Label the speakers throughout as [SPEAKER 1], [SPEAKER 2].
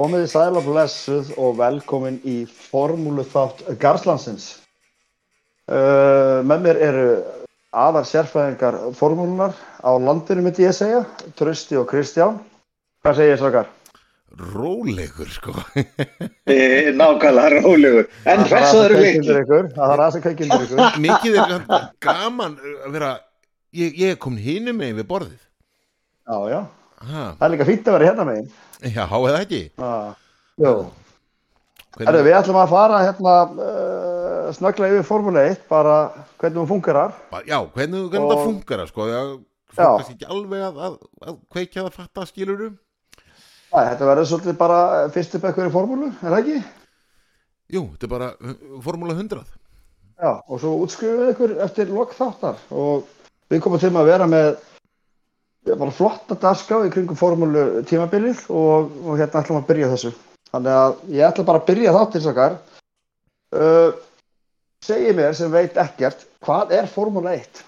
[SPEAKER 1] Komið í sæla blessuð og velkomin í formúlu þátt Garslandsins. Uh, með mér eru aðar sérfæðingar formúlunar á landinu myndi ég segja, Trösti og Kristján. Hvað segir ég svakar?
[SPEAKER 2] Rólegur sko
[SPEAKER 3] E, nákvæmlega rólegur. En leikir.
[SPEAKER 1] ykkur, það er aðeins kveikmyndir ykkur.
[SPEAKER 2] Mikið er gaman að vera Ég, ég er komin hinum megin við borðið
[SPEAKER 1] Já, já. Það er líka fínt að vera hérna megin.
[SPEAKER 2] Já, eða ekki Hvernig,
[SPEAKER 1] við ætlum að fara hérna uh, snögglega yfir formúlu 1, bara hvernig hún fungerar.
[SPEAKER 2] Já, hvernig, hvernig
[SPEAKER 1] Og-
[SPEAKER 2] það funkar sko, Já. Fólk ekki alveg að, að, að kveikja það fatta skiluru
[SPEAKER 1] Æ, þetta verður svolítið bara fyrstu bekkur í formúlu, er það ekki?
[SPEAKER 2] Jú, þetta er bara uh, formúla 100
[SPEAKER 1] Já, og svo útskrifuðu ykkur eftir lok þáttar og við komum til að vera með bara flotta dagskrá í kringum formúlu tímabilið og, og hérna ætlum að byrja þessu. Þannig að ég ætla bara að byrja þáttins okkar. Uh, segi mér sem veit ekkert, hvað er formúla 1?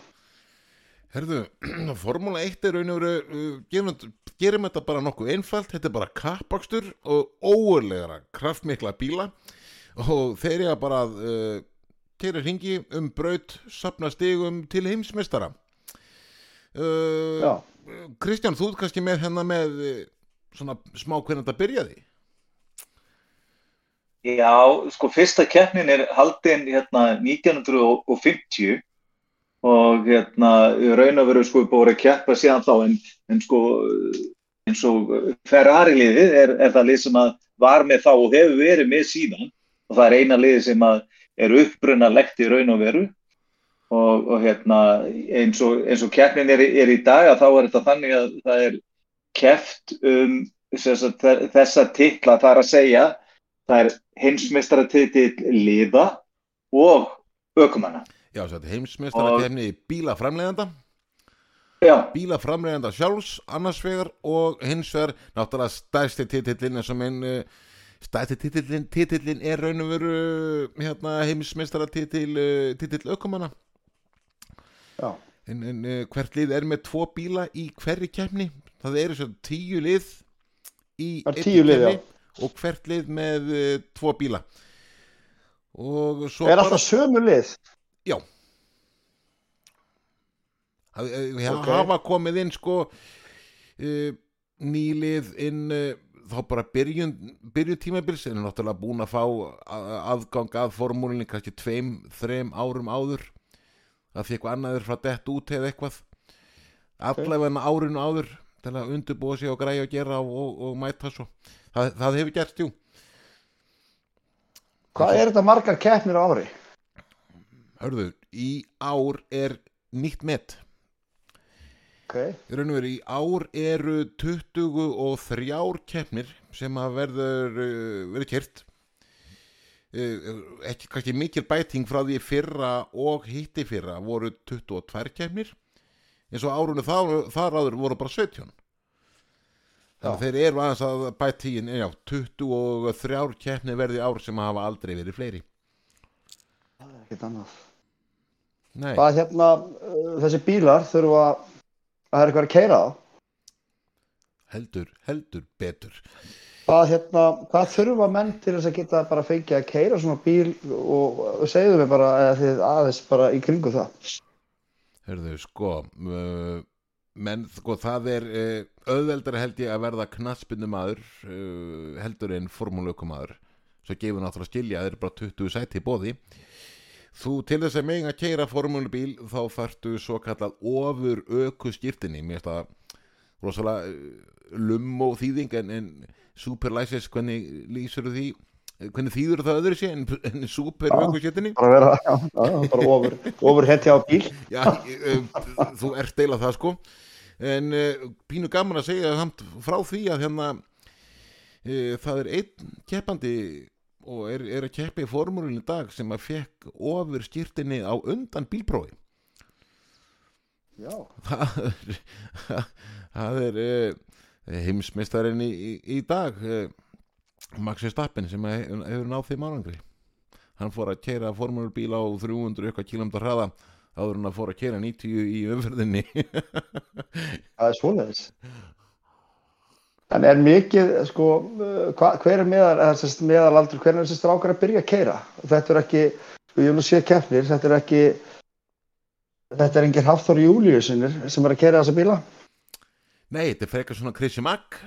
[SPEAKER 2] Herðu, formúla 1 er raun og veru uh, gerum, þetta bara nokkuð einfalt þetta er bara kappakstur og óurlegra kraftmikla bíla og þeir eru bara að uh, keira hringi um braut sapna stigum til heimsmeistara uh,
[SPEAKER 1] Já,
[SPEAKER 2] Kristján, þú ert kannski með hennar með uh, svona smá hvernig þetta byrjaði?
[SPEAKER 3] Já, sko, fyrsta keppnin er haldin hérna 1950 og hérna raun og veru sko búið að keppa síðan þá en, en sko eins og Ferrari liðið er, er það lið sem að var með þá og hefur verið með síðan. Og það er eina liðið sem að er uppbrunalegt í raun og veru og, og hérna eins og, eins og keppnin er, er í dag að þá er þetta þannig að það er keppt um sem sagt, þessa titla þar að segja það er heimsmeistaratitill liða og ökumanna.
[SPEAKER 2] Já, þetta er heimsmeistara kefni bílaframleganda
[SPEAKER 3] Já,
[SPEAKER 2] bílaframleganda sjálfs annars vegar og hins vegar náttúrulega stærsti titillin eins og minn uh, stærsti titillin, titillin er raun og veru hérna, heimsmeistara titil, uh, titill ökumanna.
[SPEAKER 1] já,
[SPEAKER 2] en, en uh, hvert lið er með tvo bíla í hverri keppni það eru svo tíu lið í
[SPEAKER 1] tíu lið,
[SPEAKER 2] keppni og hvert lið með uh, tvo bíla og svo
[SPEAKER 1] er alltaf sömu lið?
[SPEAKER 2] Já Það okay.
[SPEAKER 1] Ok.
[SPEAKER 2] hafa komið inn sko uh, nýlið inn þá bara byrjun, byrjun tímabils en er náttúrulega búin að fá aðgang að formúlinni kannski tveim, þreim árum áður að því eitthvað annað er frá dett út eða eitthvað. Allavega árinu áður til að undirbúa sig og græja og gera og, og, og mæta svo. Það, það hefur gert, jú.
[SPEAKER 1] Hvað er þetta margar keppnir á ári?
[SPEAKER 2] Hörðu, í ár er nýtt met.
[SPEAKER 1] Ok,
[SPEAKER 2] Í ár eru 23 keppnir sem að verður uh, verið kert ekki kannski mikil bæting frá því fyrra og hitti fyrra voru 22 keppnir. Eins og árunni þar, þar áður voru bara 17 þannig að þeir eru aðeins að bæta tíin já, 23 keppnir verði ár sem hafa aldrei verið fleiri.
[SPEAKER 1] Ekkert annað.
[SPEAKER 2] Nei,
[SPEAKER 1] Hvað hérna, uh, þessi bílar þurfa að það er eitthvað að keira á.
[SPEAKER 2] heldur, heldur betur
[SPEAKER 1] Hvað, hérna, hvað þurfa menn til þess að geta bara fengið að keira svona bíl og, og segðu mig bara þið aðeins bara í kringu það.
[SPEAKER 2] Hörðu, sko uh, menn, sko, það er uh, auðveldar held ég að verða knaspinu maður uh, heldur en formúlaukumadur svo gefur náttúrulega skilja að það er bara 20 sæti í bóði þú til þess að megin að keira formúlubíl þá þarftu svo kallað ofur öku skýrtinni mér finnst það rosalega uh, lum og þýðing en, en superlæsis, hvernig lýsur því? Hvernig þýður það öðru sé en, en super skýrtinni
[SPEAKER 1] Bara vera, já, já, bara ofur, ofur hetja á bíl.
[SPEAKER 2] Já, uh, þú ert deila það sko. En pínu gaman að segja samt frá því að hérna uh, það er einn keppandi og er, er að keppa í formúlinu dag sem að fekk ofur skýrtinni á undan bílprófi.
[SPEAKER 1] Já,
[SPEAKER 2] það er, það er heimsmeistarinn í, í, í dag uh, Max Verstappen sem hefur náð þeim árangri hann fór að keira formúlubíl á 300 eitthvað kilómetra hraða áður en að fór að keira 90 í umferðinni
[SPEAKER 1] það er svoleiðis. En er mikið, sko, uh, hva, hver er meðal, meðalaldur, hver er þessi strákar að byrja að keira? Þetta er ekki, sko, ég nú séð keppnir, þetta er ekki, þetta er engin Hafþór Júliusinir sem er að keira þessa bíla?
[SPEAKER 2] Nei, þetta er frekar svona Mack.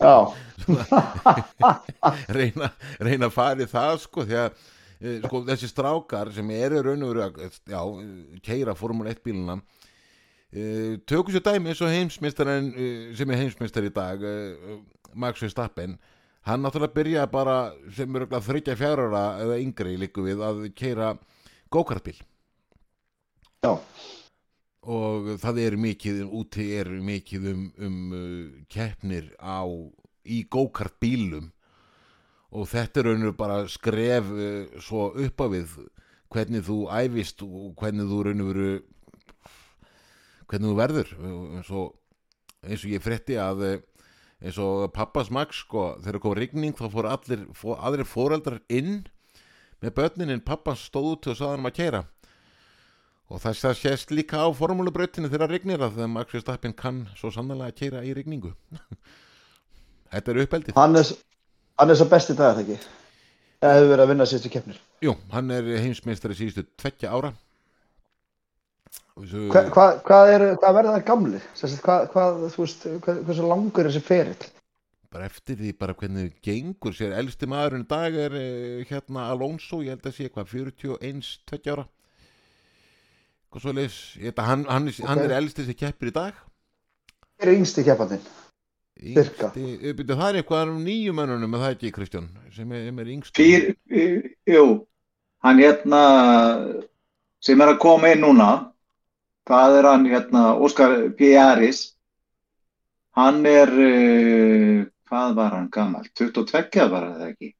[SPEAKER 1] Já,
[SPEAKER 2] reyna, reyna að fara í það sko því að eh, sko, þessi strákar sem eru raun og veru að já, keira Formule 1 bíluna uh, tökum sér dæmi eins og heimsmeistarin uh, sem er heimsmeistar í dag uh, Max Verstappen. Hann náttúrulega byrja bara sem er þryggja fjárara eða yngri líku við að keira gókartbíl
[SPEAKER 1] já,
[SPEAKER 2] og það er mikið úti er mikið um, um uh, keppnir á í go-kart bílum og þetta er raunir bara skref uh, svo upp á við hvernig þú æfist og hvernig þú raunir veru hvernig þú verður. Eins og, eins og ég frétti að uh, eins og pappas Max sko, þegar kom rigning þá fór allir fór, aðrir fóreldrar inn með börnin en pappas stóð út og saði hann um að keira Og þess að sést líka á formúlubrautinu þegar það rignir að þegar Max Verstappen kann svo sannlega að keira í rigningu. Þetta er uppeldið.
[SPEAKER 1] hann er, hann er svo best í dag, þetta ekki? Það hefur verið að vinna síðustu keppnir.
[SPEAKER 2] Jú, hann er heimsmeistari síðustu tveggja ára. Og Svo,
[SPEAKER 1] Hva, hvað, hvað, er, hvað verða það? Sérst, hvað, hvað, þú veist, hversu langur er þessi ferill?
[SPEAKER 2] bara eftir því bara hvernig gengur sér. Elsti maðurinn dag er eh, hérna Alonso, ég held að sé hvað, 41, tveggja ára. Hvað svo að hann, hann, er- hann er elsti sem keppir í dag.
[SPEAKER 1] Hver er yngsti keppandinn?
[SPEAKER 2] Yngsti, eh, það er eitthvað um nýju mönnunum, er það ekki Kristján, sem er, er yngst.
[SPEAKER 3] Fyr, eh, jú, hann hérna sem er að koma inn núna, það er hann hérna Óskar P. Aris, hann er, uh, hvað var hann gammal, 22 var það ekki?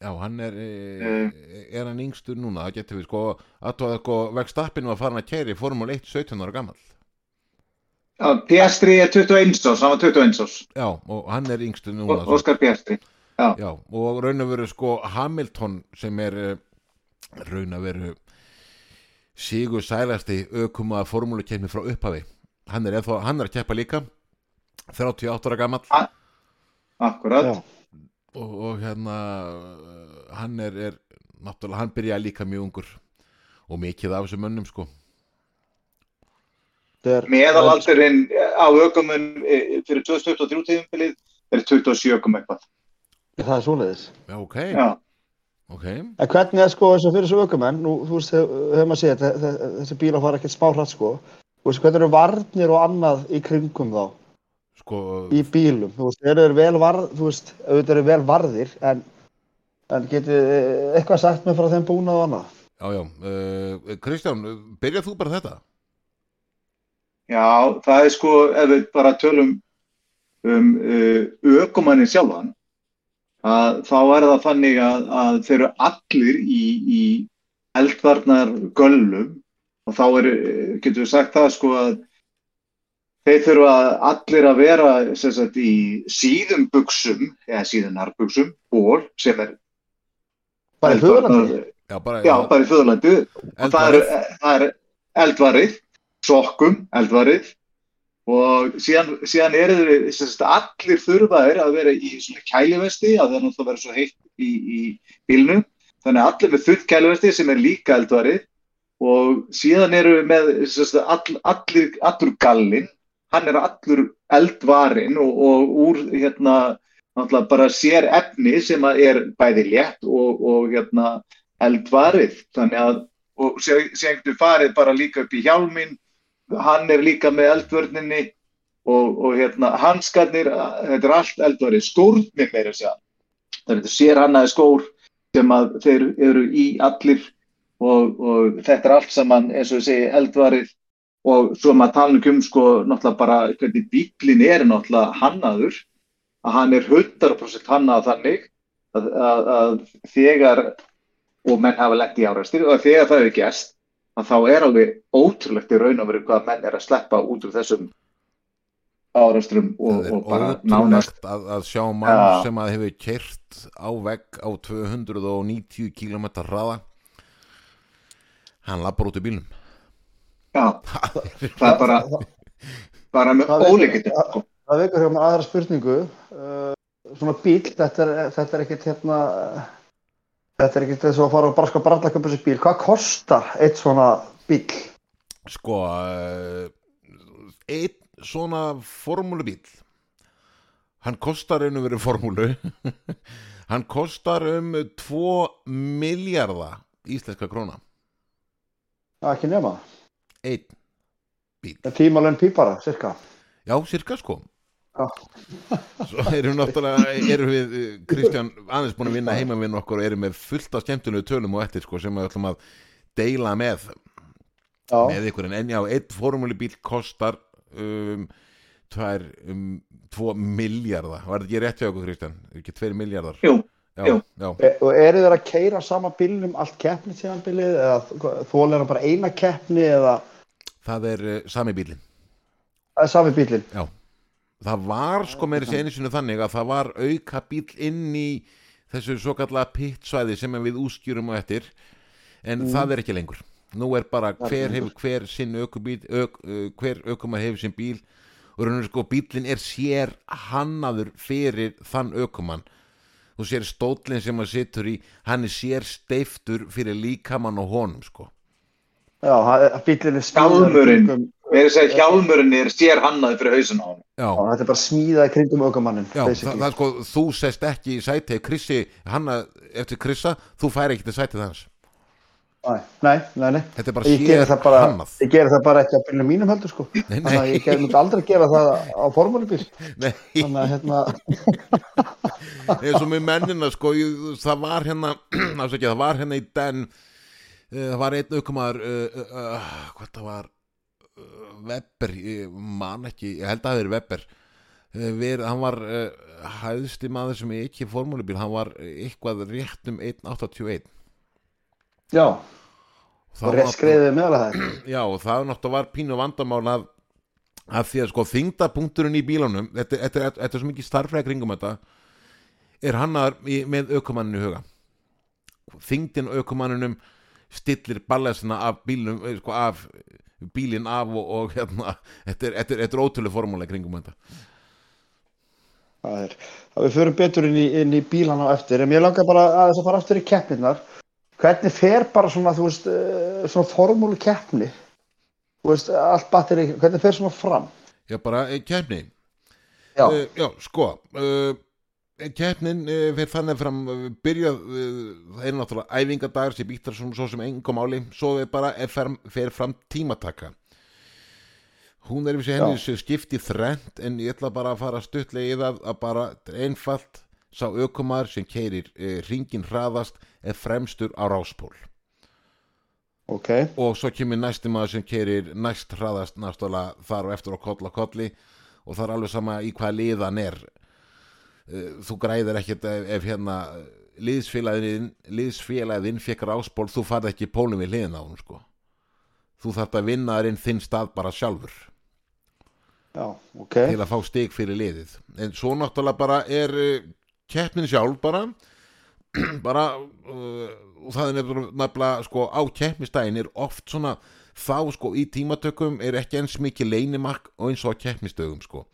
[SPEAKER 2] Já, hann er, e, er hann yngstur núna, það getur við sko, að sko, vegstappinu var farin að kæri Formule 1 17 ára gammal.
[SPEAKER 3] Já, Piastri er 21 ás, hann var 21 ás,
[SPEAKER 2] Já, og hann er yngstur núna.
[SPEAKER 3] Ó- Óskar Piastri.
[SPEAKER 2] Já, og raun að veru sko Hamilton sem er eh, raun að veru sigur sælasti ökuma formúlukefni frá upphafi. Hann er, eða, hann er að keppa líka, 38 ára gammal
[SPEAKER 3] Akkurat.
[SPEAKER 1] Já.
[SPEAKER 2] Og, og hérna hann er, er náttúrulega, hann byrjaði líka mjög ungur og mikið af þessum mönnum sko.
[SPEAKER 3] Meðalaldurinn á ökumun eh, fyrir 2023 tíðumfilið er 27 eitthvað.
[SPEAKER 1] Það er svoleiðis.
[SPEAKER 2] Já, ok,
[SPEAKER 3] Já.
[SPEAKER 2] ok.
[SPEAKER 1] En hvernig er sko fyrir þessu þe- þessi bílar fara ekkert smá hratt sko. Hvernig eru varnir og annað í kringum þá,
[SPEAKER 2] Sko,
[SPEAKER 1] í bílum? Þú veist, eru þeir vel varð, þú veist, auðvitað eru vel varðir, en, en getið þið eitthvað sagt með frá þeim búnað og annað?
[SPEAKER 2] já, já, uh, Kristján, byrjað þú bara þetta?
[SPEAKER 3] Já, það er sko, ef við bara tölum um uh, ökumannin sjálfan, að þá er það þannig að, að þeir eru allir í, í eldvarnar göllum og þá er, eh, getum við sagt það sko að þeir þurfa allir að vera sem sagt í síðum buksum, eða síðum nærbuksum, ból sem er
[SPEAKER 1] Bara í föðurlandi?
[SPEAKER 2] Já, bara,
[SPEAKER 3] Já, bara í föðurlandi og það er, það er eldvarið, sokkum, eldvarið. Og síðan, síðan eru þeir, allir þurfaðir að vera í svona kælivesti að það er náttúrulega vera svo heitt í, í bílnum, þannig að allir með þurrt kælivesti sem er líka eldvarið. Og síðan eru við með sem sagt, all, allir, allur gallin, hann er allur eldvarinn og, og úr hérna náttúrulega bara sér efni sem að er bæði létt og, og hérna eldvarið. Þannig að og getur farið bara líka upp í hjálminn. Hann er líka með eldvörninni og, og hérna hanskarnir, þetta er allt eldvarið. Skórnir meira að segja. Það er sér hannaði skór sem að þeir eru í allir og, og þetta er allt saman eins og ég segi eldvarið og svo maður tala um sko náttúrulega bara hvernig bílinn er náttúrulega hannaður að hann er 100% hannað þannig að, að, að þegar og menn hafa lent í árastir og þegar það hefur gerst að þá er alveg ótrúlegt í raun og veru hvað menn er að sleppa út úr þessum árastrum og, og bara nánast
[SPEAKER 2] að, að sjá mann
[SPEAKER 3] Já.
[SPEAKER 2] sem að hefur kert á vegg á 290 km hraða hann lappar út í bílnum
[SPEAKER 3] já, það er bara bara með sko.
[SPEAKER 1] það vekur hjá mér aðra spurningu. Uh, svona bíl, þetta er, þetta er ekkit hérna þetta er ekkit þess að fara og bara sko bara að köpa þessi bíl, hvað kostar eitt svona bíl?
[SPEAKER 2] Sko, uh, einn svona formúlubíl hann kostar einu verið formúlu. Hann kostar um 2 miljardar íslenska króna.
[SPEAKER 1] Það er ekki nema,
[SPEAKER 2] einn bíl
[SPEAKER 1] tímalön pípara, cirka
[SPEAKER 2] Já, cirka sko.
[SPEAKER 1] Já.
[SPEAKER 2] Svo erum við náttúrulega erum við, eh, Kristján, aðeins búin að vinna heima við okkur og erum með fullt af skemmtunegu tölum og eftir sko sem við ætlum að deila með.
[SPEAKER 1] Já,
[SPEAKER 2] með ykkur. En enjá, einn formúlubíl kostar um, tvær, um, tvo miljardar var þetta ekki rétt hjá okkur Kristján? ekki tveir miljardar?
[SPEAKER 3] Jú,
[SPEAKER 2] já, já.
[SPEAKER 1] E- og eru þeir að keira sama bílnum allt keppni síðan bílið eða þólir hann bara eina keppni eða?
[SPEAKER 2] Það er uh, sami bílinn
[SPEAKER 1] það er sami bílinn
[SPEAKER 2] já. það var sko meiri sér einu sinu þannig að það var auka bíl inn í þessu svo kallega pittsvæði sem við úskjurum og eftir en það er ekki lengur. Nú er bara hver hefur hver sinn aukubíl ök, hver aukumar hefur sinn bíl. Og sko bílinn er sér hannaður fyrir þann aukumann þú sér stóllin sem hann situr í hann er sér steiftur fyrir líkamann og honum sko
[SPEAKER 1] Já, í
[SPEAKER 3] Hjálmurinn. Við erum að segja hjálmurinn er sér hannaði fyrir hausin á hann.
[SPEAKER 2] já,
[SPEAKER 1] Já, þetta er bara smíðað í kringum aukamannin
[SPEAKER 2] já það, það er sko þú sest ekki í sæti Krissi, hanna eftir Krissa þú fær ekki til sætið hans
[SPEAKER 1] Nei, nei, nei, nei.
[SPEAKER 2] þetta er bara
[SPEAKER 1] það bara,
[SPEAKER 2] hannað
[SPEAKER 1] ég geri það bara ekki á bílnum mínum heldur sko.
[SPEAKER 2] Nei,
[SPEAKER 1] Þannig að
[SPEAKER 2] nei.
[SPEAKER 1] ég myndi aldrei gera það á formúlubíl
[SPEAKER 2] Nei,
[SPEAKER 1] Þannig að hérna
[SPEAKER 2] eins og með mennina sko, ég, það var hérna ekki, það var hérna í den uh, það var einn aukumar uh, uh, uh, hvað það var Webber, ég man ekki ég held að það er Webber. Við, hann var uh, hæðsti maður sem ekki formúlubíl, hann var eitthvað rétt um 1.81
[SPEAKER 1] Já,
[SPEAKER 2] Það var
[SPEAKER 1] rétt skreiðið meðal það
[SPEAKER 2] Já, og það náttúrulega var pínu vandamál að, að því að sko þingdapunkturinn í bílunum, þetta, þetta, þetta, þetta er svo mikið starfræði kringum þetta, er hannar í, með aukumanninu huga. Þingdin aukumanninum stillir ballesina af bílnum, eh, sko, af bílinn af og, og hérna, þetta er, þetta er, er ótrúlega formúlega kringum þetta.
[SPEAKER 1] Það er, að við förum betur inn í, inn í bílan á eftir en ég langar bara að þess að fara aftur í keppnirnar hvernig fer bara svona þú veist, eh, svona formúlu keppni þú veist, allt batteri hvernig fer svona fram?
[SPEAKER 2] Já, bara eh, keppni.
[SPEAKER 1] Já,
[SPEAKER 2] Uh, já, sko uh, keppnin uh, fyrir þannig fram byrjað, uh, það er náttúrulega æfingadagar sem býttar svona svo sem engum máli. Svo er bara er fer, fer fram tímataka. Hún er við sér henni sem skipti þrent en ég ætla bara að fara stuttlega í það að bara einfalt sá ökumar sem keirir uh, ringin hraðast er fremstur á ráspól
[SPEAKER 1] ok.
[SPEAKER 2] Og svo kemur næsti maður sem keirir næst hraðast náttúrulega þar og eftir á koll og kolli. Og það er alveg sama í hvað liðan er. Eh, þú græðir ekkert ef, ef hérna liðsfélagin liðsfélagin fekk ráspól þú farð ekki pólum við liðin á hún sko. Þú þarft að vinna þar inn þinn stað bara sjálfur.
[SPEAKER 1] Já, ok.
[SPEAKER 2] Til að fá stig fyrir liðið. En svo náttúrulega bara er uh, keppnin sjálf bara bara uh, og það er nefnilega, sko á keppnistæðin er oft svona þá sko í tímatökum er ekki eins mikið leynimark og eins og á keppnistögum sko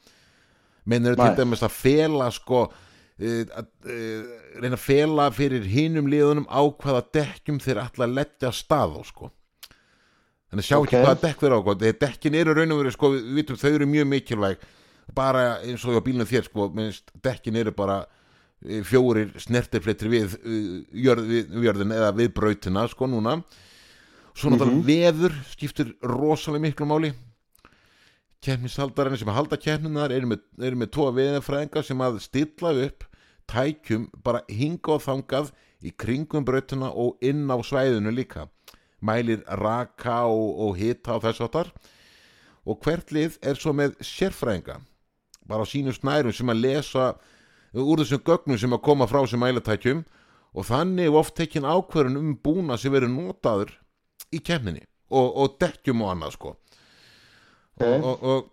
[SPEAKER 2] menn eru til dæmis að fela sko uh, að, uh, reyna að fela fyrir hinum liðunum á hvaða dekkjum þeir að leggja stað á sko þannig að sjá ekki
[SPEAKER 1] Ok.
[SPEAKER 2] hvaða dekk þeir á sko. Þeir- dekkin eru raun og verið sko við vitum þau eru mjög mikilvæg bara eins og á bílunum þér sko minnst, dekkin eru bara eh, fjórir snertifletri við, uh, jörð, við jörðin eða við brautina sko núna. Svo náttúrulega veður skiptir rosalega miklu máli. Keppnishaldarinn sem halda keppninar eru með, með tvo veðurfræðinga sem að stilla upp tækjum bara hinga og þangað í kringum brautina og inn á svæðinu líka. Mælir raka og, og hita og þess áttar og hvert lið er svo með sérfræðinga. Bara á sínu snærum sem að lesa úr þessum gögnum sem að koma frá sem mælatækjum og þannig er oft tekin ákvörun um búna sem verður notaður í kemninni og, og dekkjum og annað sko
[SPEAKER 1] Ok.
[SPEAKER 2] og, og,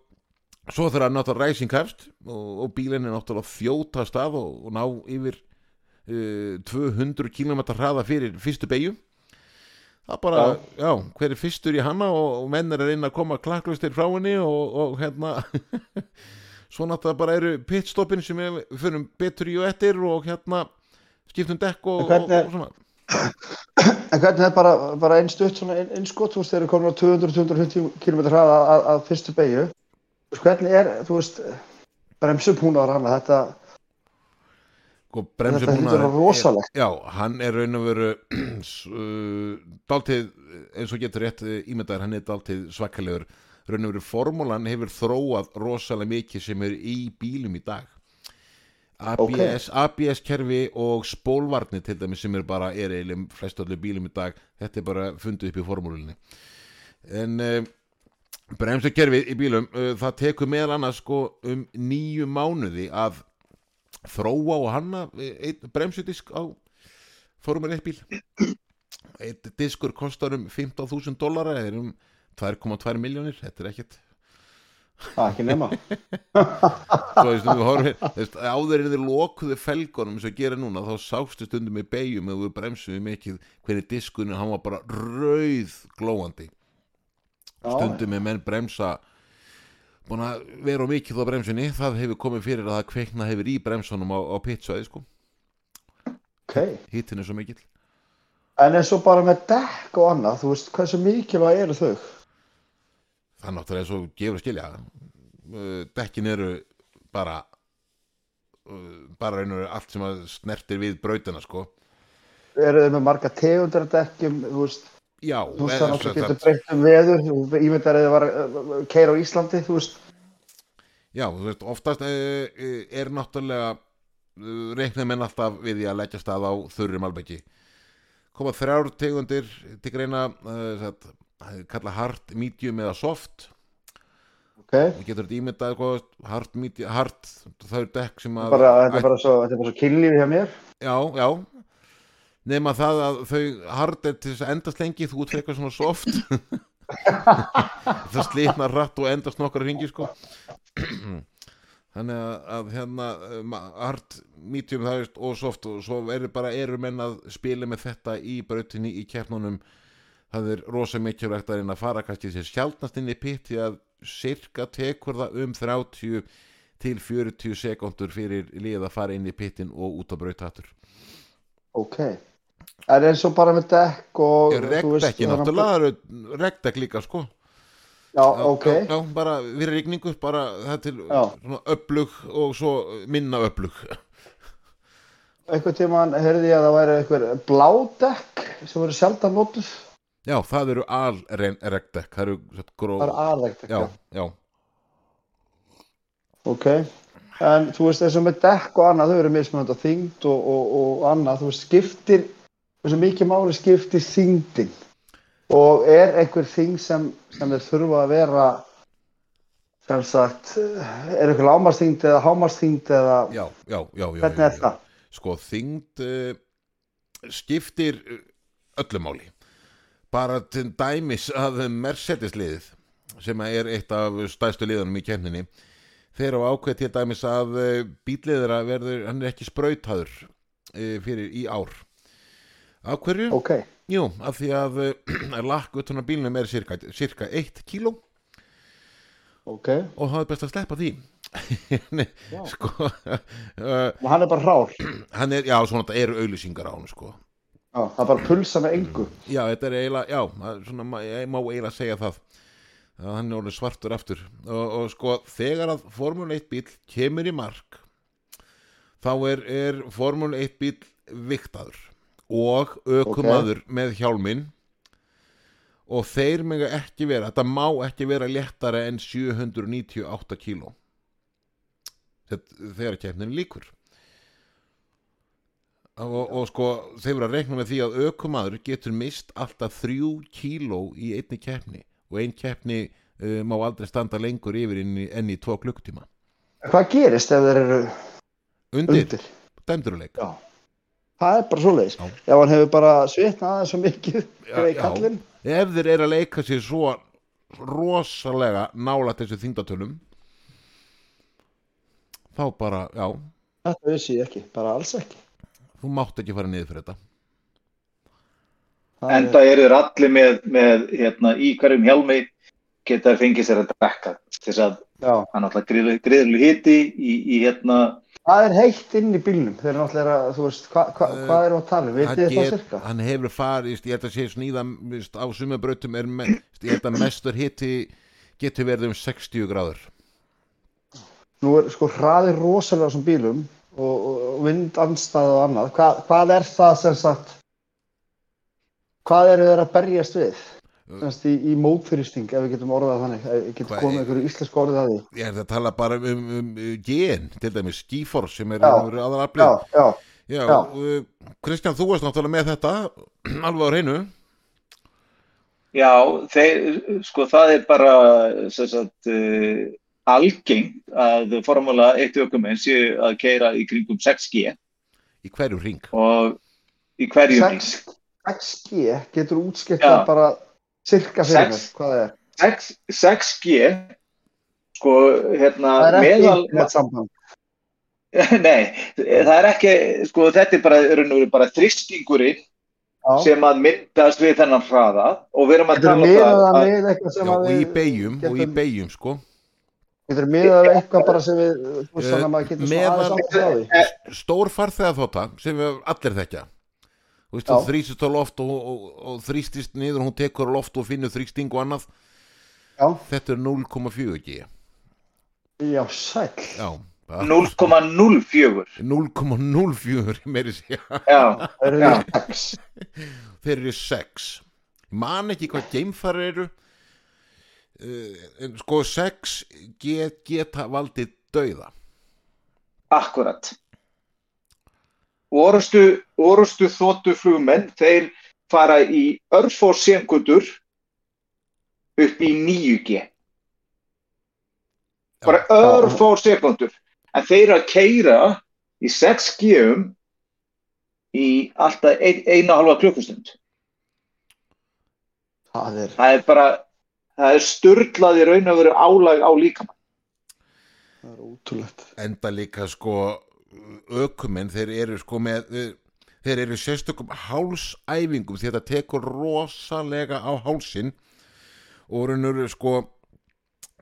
[SPEAKER 2] og svo þegar náttúrulega ræsing hefst og, og bílinn er náttúrulega þjóta stað og, ná yfir uh, 200 km hraða fyrir fyrstu beigju það bara, já, hver er fyrstur í hana og, menn er að reyna að koma klakklustir frá henni og, og hérna svo náttúrulega bara eru pitstoppin sem við fyrir betur í og eftir og hérna skiptum dekk og,
[SPEAKER 1] hvernig-
[SPEAKER 2] og, og svona
[SPEAKER 1] En hvernig er bara, bara einn stutt svona inn- innskot, þú veist, þeir eru komin á 200-250 km hraða að, að, að fyrstu beigju. Hvernig er, þú veist, bremsupúnaður hann, þetta,
[SPEAKER 2] sko,
[SPEAKER 1] þetta að
[SPEAKER 2] er-
[SPEAKER 1] rosalegt.
[SPEAKER 2] Já, hann er raun og veru uh, dáltið, eins og getur rétt uh, ímyndaður, hann er dáltið svakalegur raun og veru formúlan hefur þróað rosalega mikið sem er í bílum í dag. ABS, ABS kerfi og spólvarnir til dæmis sem er bara er eiginlega flest öllu bílum í dag þetta er bara fundið upp í formúlunni. En uh, bremsukerfið í bílum uh, það tekur meðal annars sko um nýju mánuði að þróa og hanna einn bremsudisk á Formule 1 bíl. Einn diskur kostar um 15.000 dólara eða um 2,2 miljónir þetta er ekkert
[SPEAKER 1] Það ekki nema.
[SPEAKER 2] Svo, veist, horfum, veist, áður en þið lokuðu felgunum sem gera núna þá sástu stundum með beigjum eða við bremsum mikið hvernig diskunum hann var bara rauð glóandi stundum með menn bremsa búin að vera mikið á bremsunni það hefur komið fyrir að það kveikna hefur í bremsunum á, á pitsaði sko
[SPEAKER 1] Ok.
[SPEAKER 2] hittin er svo mikill
[SPEAKER 1] En eins og bara með dekk og annað, þú veist, hversu mikilvæg eru þau?
[SPEAKER 2] Það náttúrulega svo gefur að skilja Uh, dekkin eru bara uh, bara reynur allt sem að snertir við brautina sko
[SPEAKER 1] Eru þau með marga tegundir af dekkjum, þú veist,
[SPEAKER 2] já,
[SPEAKER 1] þú veist, það náttúrulega
[SPEAKER 2] sem
[SPEAKER 1] getur breytt um veður, þú ímyndar eða var uh, keira á Íslandi, þú veist.
[SPEAKER 2] Já, þú veist, oftast er náttúrulega reiknum menn alltaf við að leggja stað á þurri malbeki. Koma þrjár tegundir til greina uh, kalla hard, medium eða soft.
[SPEAKER 1] Ok.
[SPEAKER 2] Þú getur þetta ímyndað hvað, hard, medium, hard, það er dekk sem að...
[SPEAKER 1] Bara, þetta er bara svo, er svo kynlífi hjá mér.
[SPEAKER 2] Já, já. Nefna það að þau hard er til þess að endast lengi, þú eitthvað svona soft. það slitnar rætt og endast nokkra ringi, sko. Þannig að, að hérna um, hard, medium það veist og soft og svo eru bara eru menn að spila með þetta í brautinni í keppnunum það er rosa mikilvægt að reyna að fara kannski sér sjálfnast inn í pitt því að cirka tekur það um 30 til 40 sekundur fyrir lið að fara inn í pittin og út á brauthattur
[SPEAKER 1] Ok. En eins og bara með dekk og...
[SPEAKER 2] Regdekki
[SPEAKER 1] er-
[SPEAKER 2] náttúrulega regdekk líka sko
[SPEAKER 1] Já, ok.
[SPEAKER 2] já, já, bara fyrir rigningu bara það er til öflug og svo minna öflug
[SPEAKER 1] Einhvern tímann heyrði ég að það væri einhver bládekk sem voru sjaldan notuð.
[SPEAKER 2] Já, það eru alregdekk það eru gró
[SPEAKER 1] aðrækt.
[SPEAKER 2] já, já,
[SPEAKER 1] Ok. En þú veist eins og með dekk og annað, þau eru mismunandi á þyngd og, og, og annað, þú veist, skiptir, þessu mikið máli skiptir þyngdin. Og er einhver þyngd sem, sem þeir þurfa að vera, sem sagt, er einhver lámarsþyngd eða hámarsþyngd eða
[SPEAKER 2] já, já, já, já
[SPEAKER 1] hvernig er það?
[SPEAKER 2] sko þyngd uh, skiptir uh, öllu máli bara til dæmis að Mercedes liðið sem er eitt af stæðstu liðanum í kemninni þeir á ákveð til dæmis að uh, bíliðra verður, hann er ekki sprautaður uh, fyrir í ár af hverju?
[SPEAKER 1] Ok,
[SPEAKER 2] Jú, af því að uh, lakk utan á bílnum er cirka, cirka 1 kíló
[SPEAKER 1] ok.
[SPEAKER 2] og það er best að sleppa því sko uh,
[SPEAKER 1] Og hann er bara rár.
[SPEAKER 2] hann er, já, svona þetta eru auðlýsingar á hann sko
[SPEAKER 1] Já, það bara pulsa með engu.
[SPEAKER 2] Já, þetta er eiginlega, já, svona, ég má eiginlega segja það. Að hann er orðið svartur aftur. Og, og sko, þegar að Formule 1 bíl kemur í mark þá er, er Formule 1 bíl viktaður og ökumaður með hjálminn. Og þeir mega ekki vera, þetta má ekki vera léttara en 798 kíló. Þegar keppnin líkur og, og sko þeir voru að reikna með því að ökumadur getur mist alltaf þrjú kíló í einni keppni og ein keppni uh, má aldrei standa lengur yfir í, enn í tvo klukktíma
[SPEAKER 1] Hvað gerist ef þeir eru
[SPEAKER 2] undir,
[SPEAKER 1] undir?
[SPEAKER 2] dæmduruleik
[SPEAKER 1] Já. Það er bara svoleiðis.
[SPEAKER 2] Já.
[SPEAKER 1] Ef hann hefur bara svitnað aðeins svo mikið
[SPEAKER 2] Já,
[SPEAKER 1] greið
[SPEAKER 2] já.
[SPEAKER 1] kallinn.
[SPEAKER 2] ef þeir eru að leika sér svo rosalega nála þessu þingdatölum þá bara, já
[SPEAKER 1] Þetta vissi ég ekki, bara alls ekki.
[SPEAKER 2] Þú mátt ekki fara niður fyrir þetta
[SPEAKER 1] Það
[SPEAKER 3] Enda eru þeir allir með, með hérna, í hverjum hjálmi geta fengið sér að drekka þess að hann er alltaf greiðileg hiti í, í hérna
[SPEAKER 1] Hvað er heitt inn í bílnum? Eru náttúrulega, að, þú veist, hva, hva,
[SPEAKER 2] Eh,
[SPEAKER 1] hvað eru að tala? um? Vitið það
[SPEAKER 2] get,
[SPEAKER 1] cirka?
[SPEAKER 2] hann hefur farist, ég held að sé snýða víst, á sumabrautum er me, ég held að mestur hitti getur verið um 60 gráður
[SPEAKER 1] Nú er sko hraðir rosalega á þessum bílum og, og, og vindanstæð og annað. Hva, hvað er það sem sagt, hvað eru þeir að berjast við? Semst í, í mótfyrirsting, ef við getum orðað þannig, ef við getum komið
[SPEAKER 2] er-
[SPEAKER 1] einhverju íslensku orðið að því.
[SPEAKER 2] ég held að tala bara um, um, um gen, til dæmis G-Force sem er
[SPEAKER 1] Já.
[SPEAKER 2] uh, Kristján, þú varst náttúrulega með þetta alveg á hreinu
[SPEAKER 3] Já, þeir, sko það er bara sem sagt, uh, algengt að formúla 1 ökumenn séu að keira í kringum 6G
[SPEAKER 2] í hverju ring
[SPEAKER 3] og í hverjum ring.
[SPEAKER 1] 6, 6G getur útskipt
[SPEAKER 3] Já.
[SPEAKER 1] það bara cirka fyrir mér, hvað er.
[SPEAKER 3] 6, 6G sko hérna
[SPEAKER 1] Það er ekki
[SPEAKER 3] meðal
[SPEAKER 1] internetsamband.
[SPEAKER 3] nei, það er ekki sko þetta er bara, veru bara þristingurinn
[SPEAKER 1] Já.
[SPEAKER 3] sem að myndast við þennan hraða og við erum að tala um það
[SPEAKER 1] það
[SPEAKER 3] að,
[SPEAKER 1] við eitthvað sem
[SPEAKER 2] Já,
[SPEAKER 1] að
[SPEAKER 2] og í beigjum, og í
[SPEAKER 1] getum-
[SPEAKER 2] beigjum sko
[SPEAKER 1] Getur miðað við eitthvað bara sem við, þú veist
[SPEAKER 2] Eh,
[SPEAKER 1] þannig að maður getur svona aðeins átt á því.
[SPEAKER 2] stór farþega þóta sem við allir þekkja. Þú veist, þú þrýstist á loft og, og, og þrýstist niður, hún tekur loft og finnur þrýsting og annað.
[SPEAKER 1] Já,
[SPEAKER 2] þetta er 0,4 G.
[SPEAKER 1] Já, sæll.
[SPEAKER 2] já, bara.
[SPEAKER 3] 0,04
[SPEAKER 2] 0,04 meiri segja.
[SPEAKER 3] Já,
[SPEAKER 1] Það eru
[SPEAKER 3] Já.
[SPEAKER 1] við sex.
[SPEAKER 2] þeir eru 6 ég man ekki hvað geimfar eru en sko 6 get, geta valdið dauða.
[SPEAKER 3] Akkurat. Orustu, orustu þóttu flugmenn þeir fara í örfór senkundur upp í 9G bara örfór sekundur en þeir að keira í 6G um í alltaf ein, eina halva klukkustund.
[SPEAKER 1] Það er,
[SPEAKER 3] það er bara það er styrlað í raun og veru álag á líkamann.
[SPEAKER 1] Það er ótrúlegt.
[SPEAKER 2] enda líka sko ökumenn, þeir eru sko með eh, þeir eru sérstökum hálsæfingum því þetta tekur rosalega á hálsin og raunur sko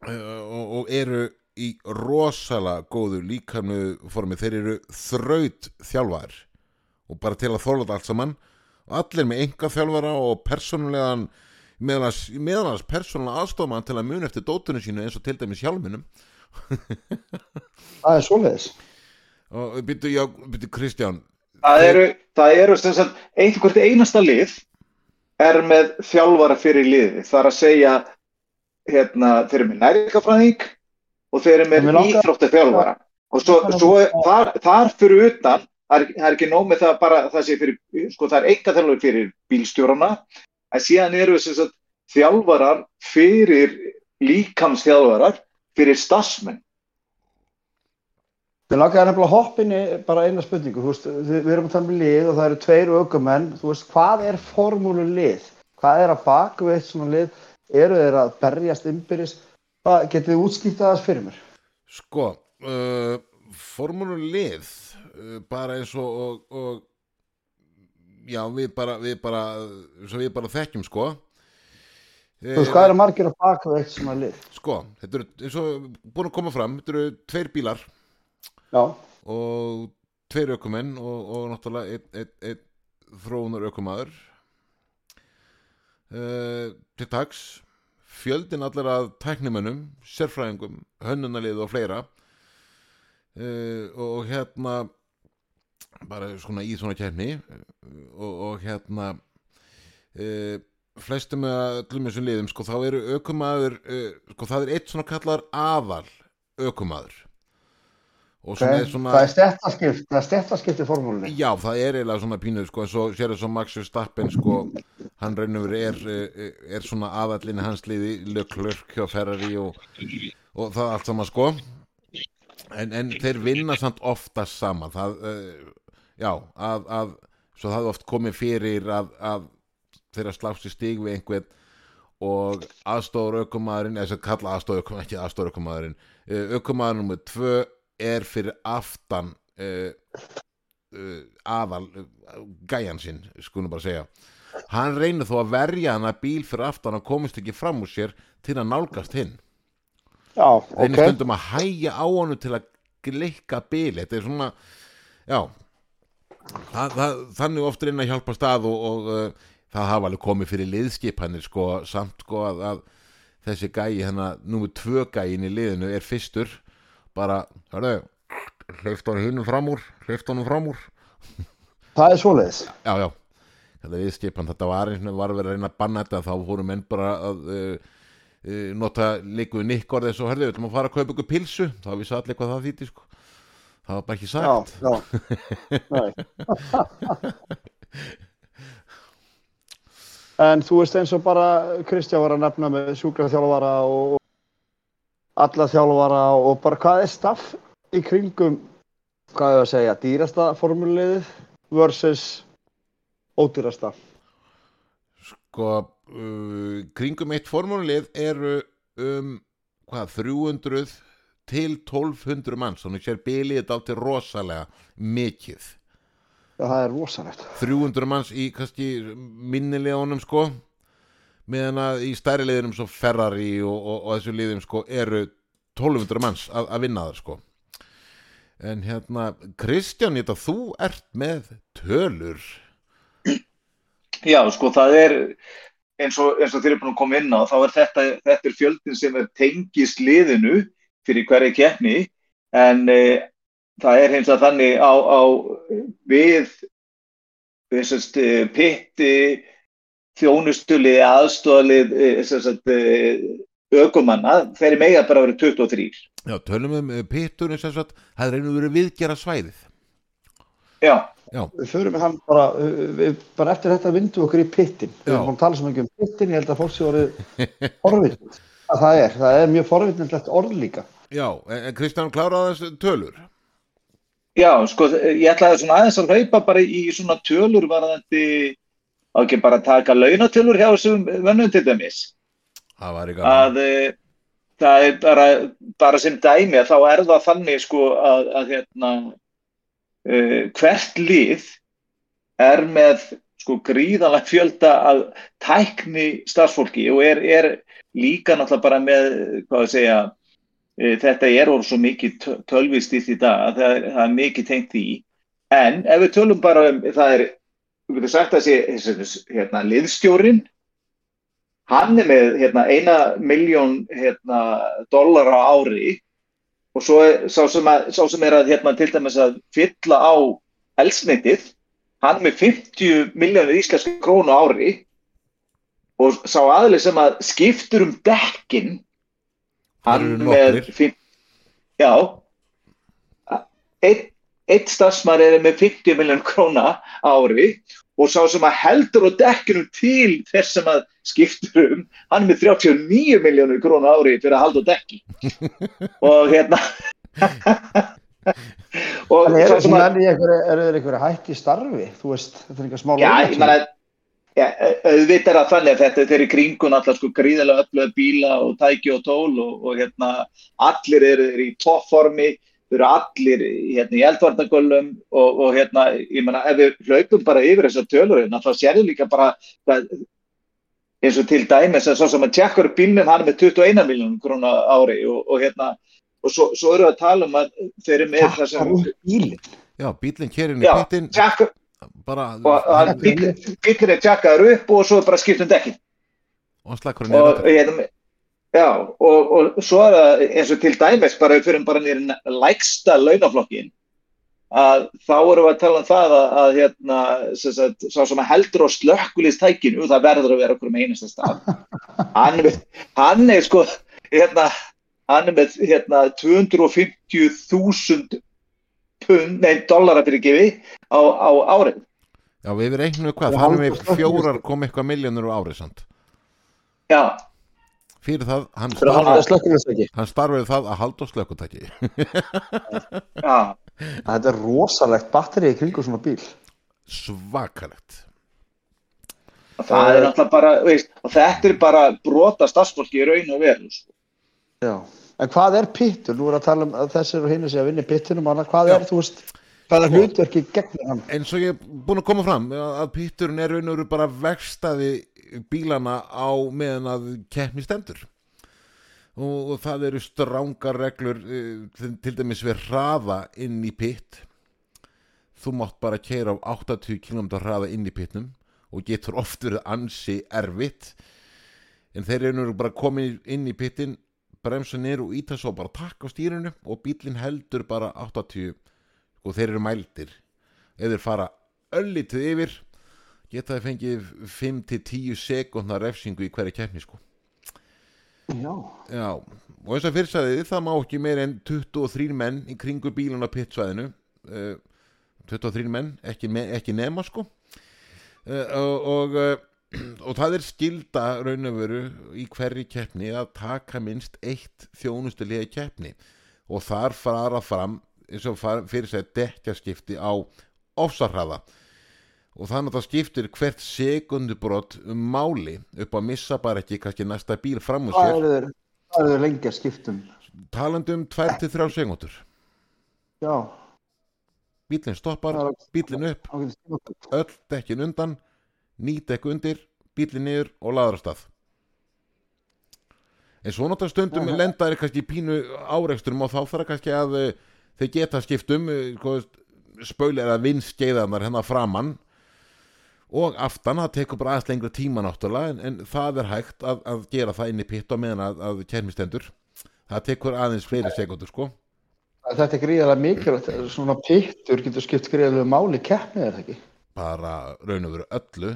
[SPEAKER 2] eh, og, og eru í rosalega góðu líkamnu formi, þeir eru þraut þjálfar og bara til að þóla þetta allt saman. Og allir með enga þjálfara og persónulegan meðalans persónulega aðstofmann til að muna eftir dótunum sínu eins og til dæmis hjálminum
[SPEAKER 1] Það er svoleiðis.
[SPEAKER 2] og byrju, já, byrju Kristján.
[SPEAKER 3] Það eru, það eru sem sagt, einhvert einasta lið er með þjálfara fyrir liði það er að segja hérna, þeir eru með næringafræðing og þeir eru með íþrótta þjálfara. Og svo, svo þar, þar fyrir utan það er, það er ekki nóg með það bara það sé fyrir, sko það er enga þjálfari fyrir bílstjórana en síðan eru sem sagt, þjálfarar fyrir líkamsþjálfarar fyrir starfsmenn
[SPEAKER 1] Við langaði nefnilega að hoppa inn í bara eina spurningu, þú veist, við, erum að tala um lið og það eru tveir ökumenn, þú veist, hvað er formúlu lið? Hvað er að baka við eitt svona lið? Eru þeir að berjast? Hvað, getið þið útskýrt aðeins fyrir mér?
[SPEAKER 2] Sko, uh, formúlu lið uh, bara eins og, og, og já, við bara við bara, við bara þekkjum sko.
[SPEAKER 1] Þú veist, hvað eru margir að baka við eitt svona lið?
[SPEAKER 2] Sko, þetta eru, eins og búin að koma fram þetta eru tveir bílar
[SPEAKER 1] Já,
[SPEAKER 2] og tveir ökumenn og, og náttúrulega einn ein, ein þróunar ökumæður uh, til dags fjöldin allir að tæknimönnum sérfræðingum, hönnunarlið og fleira. Uh, og hérna bara svona í svona kefni og, og hérna uh, flestum með öllum þessum liðum sko þá eru ökumæður uh, sko það er eitt svona kallar aðal ökumæður og sem
[SPEAKER 1] okay.
[SPEAKER 2] er svona
[SPEAKER 1] það er stéttaskipt, það er stéttaskipt í formúlunni.
[SPEAKER 2] Já, það er eiginlega svona pínuð sko, en svo sér þess að Max Verstappen sko, hann verið er, er, er svona aðallinni hans liði Leclerc hjá Ferrari og, og það allt saman sko en, en þeir vinna samt oftast saman það, uh, já, að, að svo það er oft komið fyrir að, að þeirra slást í stig við einhvern og aðstofur aukumæðurinn eða sem kalla aðstofur aukumæðurinn, ekki aðstofur aukumæðurinn aukumæðurinn nummer tvö er fyrir aftan uh, uh, aðal uh, gæjan sinn, skulum bara segja. Hann reynir þó að verja hann að bíl fyrir aftan og komist ekki fram úr sér til að nálgast hinn.
[SPEAKER 1] Já,
[SPEAKER 2] reynir
[SPEAKER 1] ok.
[SPEAKER 2] stundum að hæja á honum til að gleika bíl þetta er svona já það, það, þannig oft reyna að hjálpa stað og, og uh, það hafa alveg komið fyrir liðskipanir sko, samt sko að, að þessi gæi hérna, númer tvö gæin í liðinu er fyrstur bara, hörðu hleyft honum hinnum fram úr hleyft honum fram úr
[SPEAKER 1] Það er svoleiðis.
[SPEAKER 2] já, já, þetta viðskipan þetta var eins og var verið að reyna að banna þetta þá fóru menn bara að uh, nota líkuðu nikkorð eins og herðu, við ætlum að fara að kaupa ykkur pilsu þá vissi allir hvað það þýtti sko. Það var bara ekki
[SPEAKER 1] Já,
[SPEAKER 2] sagt
[SPEAKER 1] já. Nei. En þú veist eins og bara Kristján var að nefna með sjúkraþjálfara og alla þjálfara og bara hvað er staff í kringum, hvað er að segja, dýrasta formuliðið versus ódýrasta.
[SPEAKER 2] sko uh, kringum eitt formúlið eru um hvað, 300 til 1200 manns. Þannig sér bilið þetta átti rosalega mikið.
[SPEAKER 1] Já, það er rosalegt.
[SPEAKER 2] 300 manns í kannski minnilegunum sko. Meðan að í stærri liðinum svo Ferrari og, og, og þessu liðum sko eru 1200 manns að, að vinna það sko. En hérna Kristján, þetta þú ert með tölur.
[SPEAKER 3] Já, sko, það er eins og, eins og þeir eru búin að koma inn á, þá er þetta, þetta er fjöldin sem er tengist liðinu fyrir hverja keppni, en e, það er hins að þannig á, á við, við sérst, e, pitti, þjónustulið, aðstofalið, e, sérst, e, ökumanna, þeir eru mega bara að vera 23.
[SPEAKER 2] Já, tölum um eh, pitturinn sem sagt, það er einu verið viðgera svæðið
[SPEAKER 3] Já,
[SPEAKER 2] Já,
[SPEAKER 1] Við förum með hann bara, við, bara eftir þetta vindu okkur í pittin. Við erum að tala svo mikið um pittin, ég held að fólk sé orðið forvitnið. Að það er, það er mjög forvitnilegt orð líka.
[SPEAKER 2] já, en Kristján kláraði þessu tölur
[SPEAKER 3] já, sko, ég ætlaði svona aðeins að hlaupa bara í svona tölur varðandi, á ekki bara að taka launatölur hjá þessum vönnum til dæmis.
[SPEAKER 2] Það var ekki að
[SPEAKER 3] að e, það er bara, bara sem dæmi að þá er það þannig sko að, að hérna, e, hvert lið er með sko gríðanlega fjölda að tækni starfsfólki og er, er líka náttúrulega bara með, hvað að segja, e, þetta er orð svo mikið tö- tölvistýrt í dag að það það er mikið tengt í. En ef við tölum bara um, það er, við getum sagt að sé, hérna, liðstjórin, hann er með hérna, eina miljón hérna, dólar á ári og svo er sá sem, að, sá sem er að hérna, til dæmis að fylla á elsnitið, hann með 50 miljónir íslenska krónu ári og sá aðli sem að skiptur um dekkin hann
[SPEAKER 2] eru
[SPEAKER 3] með fimm- já. Einn einn starfsmæri er með 50 miljón króna á ári og sá sem að heldur á dekkinu til þess sem að skiptur um, hann er með 39 miljónur króna á ári fyrir að halda á dekki. Og hérna og
[SPEAKER 1] eru
[SPEAKER 3] sá sem
[SPEAKER 1] er,
[SPEAKER 3] að
[SPEAKER 1] er, er, er, er einhverju hætt í starfi? Þú veist, þetta er eitthvað smá
[SPEAKER 3] Já, ég meina, ja, auðvitað er það þannig að þetta er í kringun allar sko gríðarlega öfluga bíla og tæki og tól og, og hérna allir eru, eru í toppformi, þau eru allir hérna, í eldvarnagöllum og, og hérna, ég meina, ef við hlaupum bara yfir þessar tölur hérna, þá sérðu líka bara hvað, eins og til dæmis að svo sem að tjekkar bílnum hann er með 21 miljónum króna ári og, og hérna, og svo, svo eru við að tala um að þeir eru með það sem,
[SPEAKER 1] upp bílinn.
[SPEAKER 2] Já, bílinn kerinn í
[SPEAKER 3] já,
[SPEAKER 2] pittin
[SPEAKER 3] tjekkar,
[SPEAKER 2] bara,
[SPEAKER 3] og hann bíllinn bíllinn er tjekkaður upp og svo bara skipt um dekkin
[SPEAKER 2] og slakkurinn er
[SPEAKER 3] og, hérna, já, og, og svo er það eins og til dæmis bara við fyrir bara nýri lægsta launaflokkin að þá erum við að tala um það að, að hérna, sem sagt, sá sem að heldur á slökkulistækinu, það verður að vera okkur með einasta stað. Hann, hann er sko hérna, hann er með hérna, 250.000 pund, nei, dollara fyrir gefi á, á árið
[SPEAKER 2] Já, við reiknum hvað, það er með fjórar kom eitthvað miljónur á árið samt
[SPEAKER 3] já,
[SPEAKER 2] Fyrir það, hann
[SPEAKER 1] að
[SPEAKER 2] hann starfaði það að halda slökkutæki
[SPEAKER 3] já
[SPEAKER 1] Þetta er rosalegt batteri í kringu svona bíl.
[SPEAKER 2] Svakalegt
[SPEAKER 3] og það er náttúrulega bara, veist, og þetta er bara brota starfsfólki í raun og veru sko.
[SPEAKER 1] Já. En hvað er pittur? Nú er að tala um að þessir og hinn sé að vinna í pittunum. annað. Hvað
[SPEAKER 2] Já.
[SPEAKER 1] er, þú veist, hvað er hlutverki gegn hann?
[SPEAKER 2] eins og ég er búin að koma fram að pitturinn er raun og veru bara verstaði bílana á meðan að keppni stendur. Og, og það eru strángar reglur uh, til, dæmis við hraða inn í pitt. Þú mátt bara keira á 80 km hraða inn í pittnum og getur oft verið ansi erfitt. En þeir eru nú bara komin inn í pittin bremsa niður og íta svo bara takk á stýrinu og bílinn heldur bara 80 og þeir eru mældir. Ef þeir fara öllitið yfir geta þeir fengið 5-10 sekundar refsingu í hverja keppni sko.
[SPEAKER 1] Já.
[SPEAKER 2] Já, og eins og fyrstæðið það má ekki meir en 23 menn í kringu bílun á pittsvæðinu. Uh, 23 menn, ekki, ekki nema sko. Uh, og, uh, og það er skilda raun og veru í hverri keppni að taka minnst eitt þjónustulega keppni. Og þar fara fram eins og fyrir sér dekkjaskipti á ofsarhraða og þannig að það skiptir hvert sekundubrott um máli upp að missa bara ekki kannski næsta bíl fram úr sér
[SPEAKER 1] hvað eru þeir lengi að skiptum?
[SPEAKER 2] talandi um 2-3 sekundur
[SPEAKER 1] Já.
[SPEAKER 2] bílinn stoppar,
[SPEAKER 1] Það er-
[SPEAKER 2] bílinn upp öll dekkin undan ný dekk undir, bílinn niður og laður af stað en svo náttúrulega stundum
[SPEAKER 1] Aha.
[SPEAKER 2] lenda er kannski í pínu áreksturum og þá þarf kannski að uh, þeir geta skiptum uh, spaulir að vinstgeiðarnar hennar framann og aftan, það tekur bara aðeins lengra tíma náttúrulega en, en það er hægt að, að gera það inn í pitt á meðan að, að kermistendur það tekur aðeins fleiri sekundur sko.
[SPEAKER 1] Þetta er gríðarlega mikilvægt, svona pittur getur skipt gríðarlega máli í keppni er það ekki?
[SPEAKER 2] bara raun og veru öllu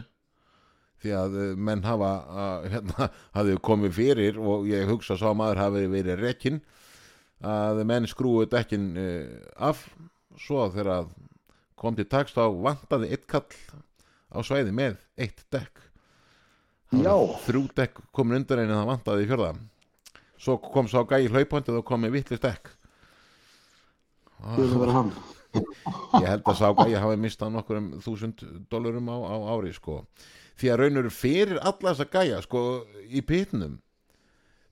[SPEAKER 2] því að eh, menn hafa að, hérna, hafði komið fyrir og ég hugsa að maður hafi verið rekinn að menn skrúið dekkin uh, af svo þegar kom til takst á vantaði eitt kall á svæði með eitt dekk. Þrjú dekk komin undan en það vantaði í fjörða svo kom svo gæi hlaupandið og kom með vittlist dekk. Ég held að sá að ég hafi mistað nokkur um þúsund dólarum á, á ári sko. því að raunur fyrir alla þessa gæja sko, í pitnum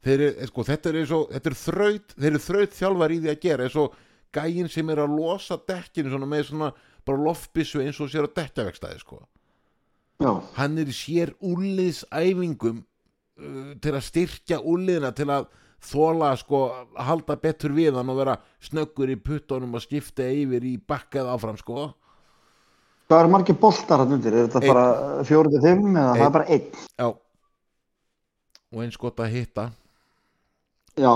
[SPEAKER 2] þeir, eru- sko, þetta er og þetta er þraut, þraut þjálfar í því að gera eins og gæjin sem er að losa dekkinu svona með svona bara loftbissu eins og sér á dekkjavekstaði sko. Hann er sér úliðsæfingum uh, til að styrkja úliðina til að þóla sko að halda betur við hann og vera snöggur í puttunum og skipta yfir í bakkað áfram sko
[SPEAKER 1] Hvað eru margir boltar hann undir? Er þetta
[SPEAKER 2] Einn.
[SPEAKER 1] bara fjórið fimm eða það er bara einn?
[SPEAKER 2] Já og eins gott að hitta
[SPEAKER 1] Já,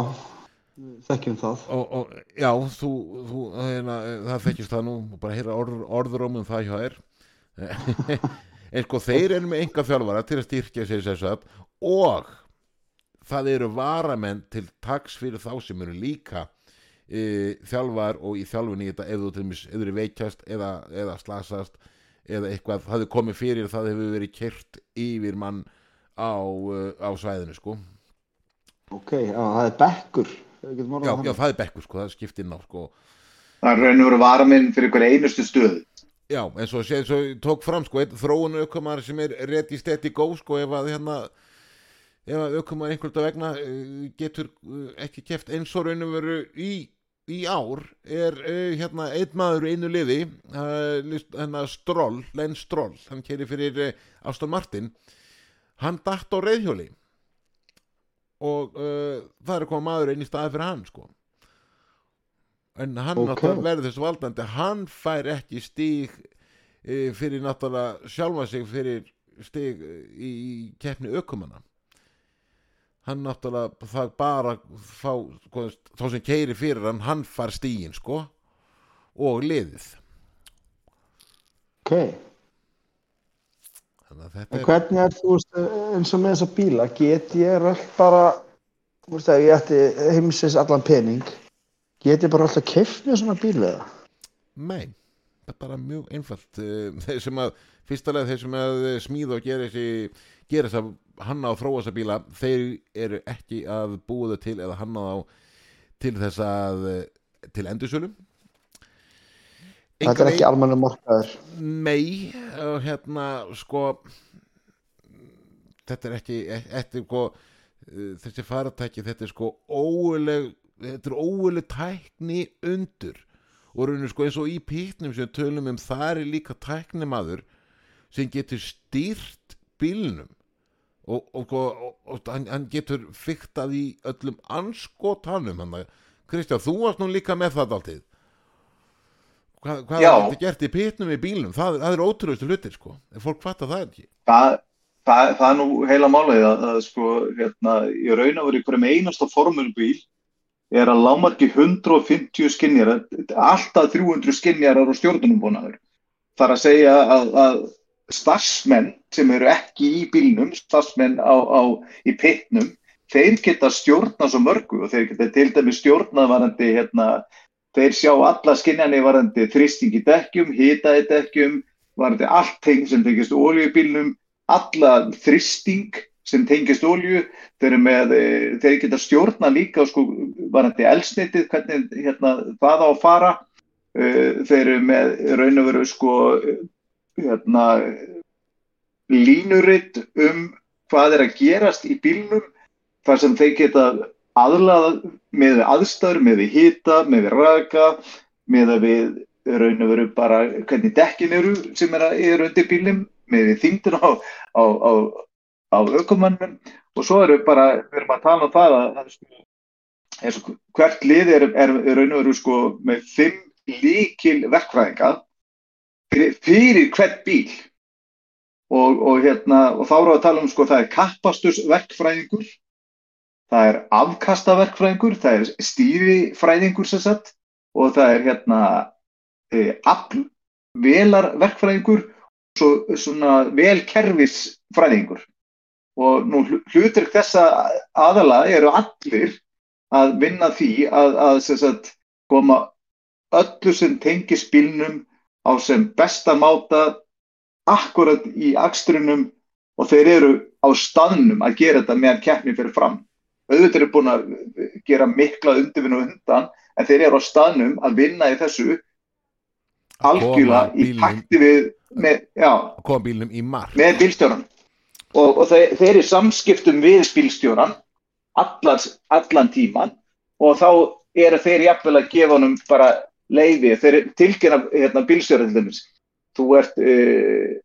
[SPEAKER 1] þekkjum það.
[SPEAKER 2] og, og já, þú, þú hérna, það þekkist það nú bara heyra orð, orðrómum það hjá þér en sko þeir eru með enga þjálfara til að styrkja sér sér satt og það eru varamenn til taks fyrir þá sem eru líka e, þjálfar og í þjálfunni í þetta ef þú til dæmis ef þú eru veikjast eða, eða slasast eða eitthvað, það hefur komið fyrir það hefur verið kert yfir mann á, uh, á svæðinu sko
[SPEAKER 1] Ok, já, það er bekkur.
[SPEAKER 2] Já, já, það er bekkur sko, það skiptir ná sko
[SPEAKER 3] Það er raun og veru varaminn fyrir hver einustu stöðu.
[SPEAKER 2] Já, eins og, eins og ég tók fram sko, einn þróun aukumar sem er rétt í stetti gó sko, ef að hérna ef að aukumar einhverja vegna uh, getur uh, ekki keft eins og raunum veru í, í ár er uh, hérna einn maður í einu liði uh, list- hérna Stroll, Len Stroll hann keri fyrir uh, Aston Martin hann datt á reyðhjóli og uh, það er koma maður einn í staði fyrir hann sko. En hann
[SPEAKER 1] Ok.
[SPEAKER 2] náttúrulega verður þessu valdandi. Hann fær ekki stíg e, fyrir náttúrulega sjálfa sig fyrir stíg e, í keppni ökumanna. Hann náttúrulega það bara fá, sko, þá sem keiri fyrir hann hann fær stígin sko og liðið.
[SPEAKER 1] Ok, en
[SPEAKER 2] er
[SPEAKER 1] hvernig er þú veist, eins og með þessa bíla, get ég röll bara, þú veist, ef ég ætti heimsins allan pening, get ég bara alltaf keft mér svona bíl eða?
[SPEAKER 2] Nei, það er bara mjög einfalt. Eh, þeir sem að, fyrstulega þeir sem að smíða og gera þessi gera þess að hanna og þróa þessa bíla þeir eru ekki að búa þau til eða hanna þá til þess að eh, til endursölum
[SPEAKER 1] Þetta er ekki almennum markaður.
[SPEAKER 2] Nei, hérna sko þetta er ekki þetta er sko eh, þessi faratæki, þetta er sko óuleg, þetta er óuleg tækni undur og raunir sko eins og í pítnum sem tölum um það er líka tæknimaður sem getur stýrt bílnum. Og, og, og, og hann, hann getur fiktað í öllum anskotanum Kristján, þú varst nú líka með það alltið Hva, hvað
[SPEAKER 3] Já.
[SPEAKER 2] er þetta gert í pitnum í bílnum það, það er ótrúðustu hlutir sko en fólk fattar það ekki
[SPEAKER 3] það, það, það er nú heila málið að, að sko, hérna, í raun og veru ykkur með einasta formulbíl er að lámarki 150 skinjar, alltaf 300 skinjarar og stjórnunum búnaður. Það er að segja að, að starfsmenn sem eru ekki í bílnum, starfsmenn á, á, í pitnum, þeir geta stjórnað svo mörgu og þeir geta til dæmis stjórnað varandi, hérna, þeir sjá alla skinjani varandi þrýsting í dekkjum, hita í dekkjum, varandi allt teng sem tengist olíubílnum, alla þrýsting sem tengist olíu, þeir, með, eh, þeir geta stjórna líka sko, varandi elsnitið, hvernig hérna, það á að fara, Eh, þeir eru með raun og veru sko, hérna, línuritt um hvað er að gerast í bílnum, þar sem þeir geta aðlaða með aðstæður, með við hita, með við raka, með að við raun og veru bara hvernig dekkin eru sem er, að- eru undir bílnum, með við þingdina á, á, á, á ökumannum og svo eru bara, við erum að tala um það að, sko, hvert lið er, er, er raun og veru sko með fimm líkil verkfræðinga fyrir, hvert bíl. Og, og hérna og þá erum við að tala um sko það er kappastus verkfræðingur það er afkastaverkfræðingur það er stýrifræðingur sem sagt og það er hérna e, afl velar verkfræðingur og svo, svona velkerfisfræðingur og nú hlutur þessa aðala eru allir að vinna því að, að sagt, koma öllu sem tengis bílnum á sem besta máta akkurat í akstrunum og þeir eru á staðnum að gera þetta meðan keppni fyrir fram. Auðvitað eru búin að gera mikla undirvinnu undan en þeir eru á staðnum að vinna í þessu algjörlega í takti við með, já,
[SPEAKER 2] að koma bílnum í mark.
[SPEAKER 3] Með bílstjóran og, og þeir, þeir eru samskiptum við bílstjóran allan, allan tíman og þá eru þeir jafnvel að gefa honum bara leiði, þeir tilkynna hérna, bílstjóran til dæmis. Þú ert uh,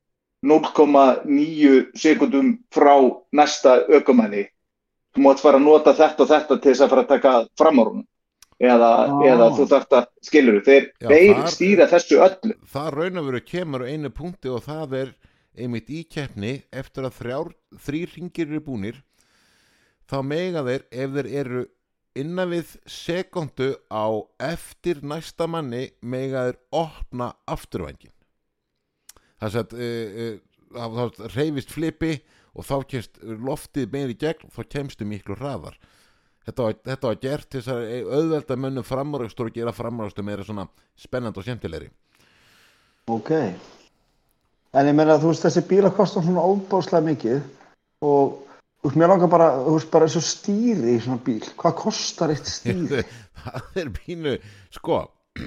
[SPEAKER 3] 0,9 sekundum frá næsta ökumanni þú mátt fara að nota þetta og þetta til þess að fara að taka framárunum eða,
[SPEAKER 1] Ah.
[SPEAKER 3] eða þú þarft að skilur þeir,
[SPEAKER 2] Já,
[SPEAKER 3] þeir
[SPEAKER 2] þar-
[SPEAKER 3] stýra þessu öllu.
[SPEAKER 2] það raun og veru kemur á einu punkti og það er einmitt í keppni eftir að þrjár, þrýr ringir eru búnir þá mega þeir ef þeir eru innan við sekundu á eftir næsta manni mega þeir opna afturvængin. Þess að uh, uh, þá reyfist flipi og þá kemst loftið meir í gegn og þá kemstu miklu hraðar þetta var, þetta var gert til þess að auðvelda mönnum framúrakstur og gera framúrakstur meira svona spennandi og skemmtilegri
[SPEAKER 1] Ok. En ég meina, þú veist, þessi bíla kostar svona óbáslega mikið og þú veist, mér langar bara, þú veist, bara eins og stýri í svona bíl. Hvað kostar eitt stýri?
[SPEAKER 2] það er pínu sko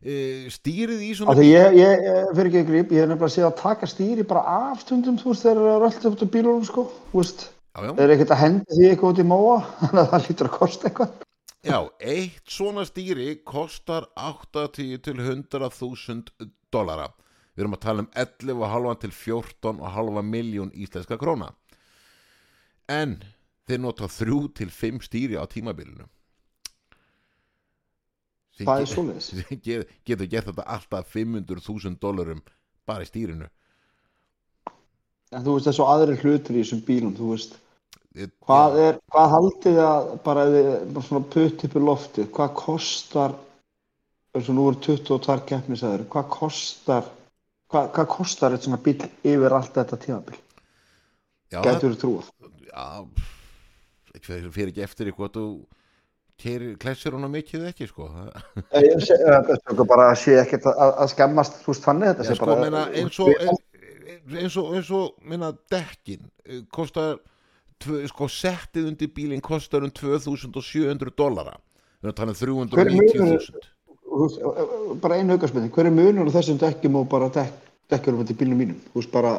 [SPEAKER 2] stýrið í svona
[SPEAKER 1] ég, ég, ég fyrir ekki að gríp, ég hef nefnilega séð að taka stýri bara af stundum, þú veist, þegar það er alltaf út af bílunum, sko, Þeir eru ekkert að henda því eitthvað út í móa, þannig að það lítur að kosta eitthvað.
[SPEAKER 2] já, eitt svona stýri kostar 80 til 100.000 dollara. Við erum að tala um 11,5 til 14,5 miljón íslenska króna. En þeir nota 3 til 5 stýri á tímabilinu
[SPEAKER 1] Það er svoleiðis.
[SPEAKER 2] sem ge- getur gert þetta alltaf 500.000 dólarum bara í stýrinu
[SPEAKER 1] En þú veist, þessu aðri hlutir í þessum bílum, þú veist,
[SPEAKER 2] Ég-
[SPEAKER 1] hvað er, hvað haldið að bara, bara svona putt upp í loftið, hvað kostar, eins og nú eru 22 keppnisæður, hvað kostar, hvað, hvað kostar eitt svona bíl yfir allt þetta tímabil?
[SPEAKER 2] já,
[SPEAKER 1] Gætur þú trúið?
[SPEAKER 2] já fyrir ekki eftir eitthvað þú klessir hana mikið eða ekki sko
[SPEAKER 1] Ég sé, bara að sé ekkert að, skemmast, þú veist, þannig þetta sé
[SPEAKER 2] sko,
[SPEAKER 1] bara...
[SPEAKER 2] meina, eins og eins og, eins og meina, dekkin eh, kostar sko, settið undir bílinn kostar um 2700 dollara
[SPEAKER 1] munurinn?
[SPEAKER 2] 390.000
[SPEAKER 1] Þú veist, bara einu aukarspenning, hver er munur á þessum dekkjum og bara dekk, dekkjurum til bílnum mínum? Þú veist, bara,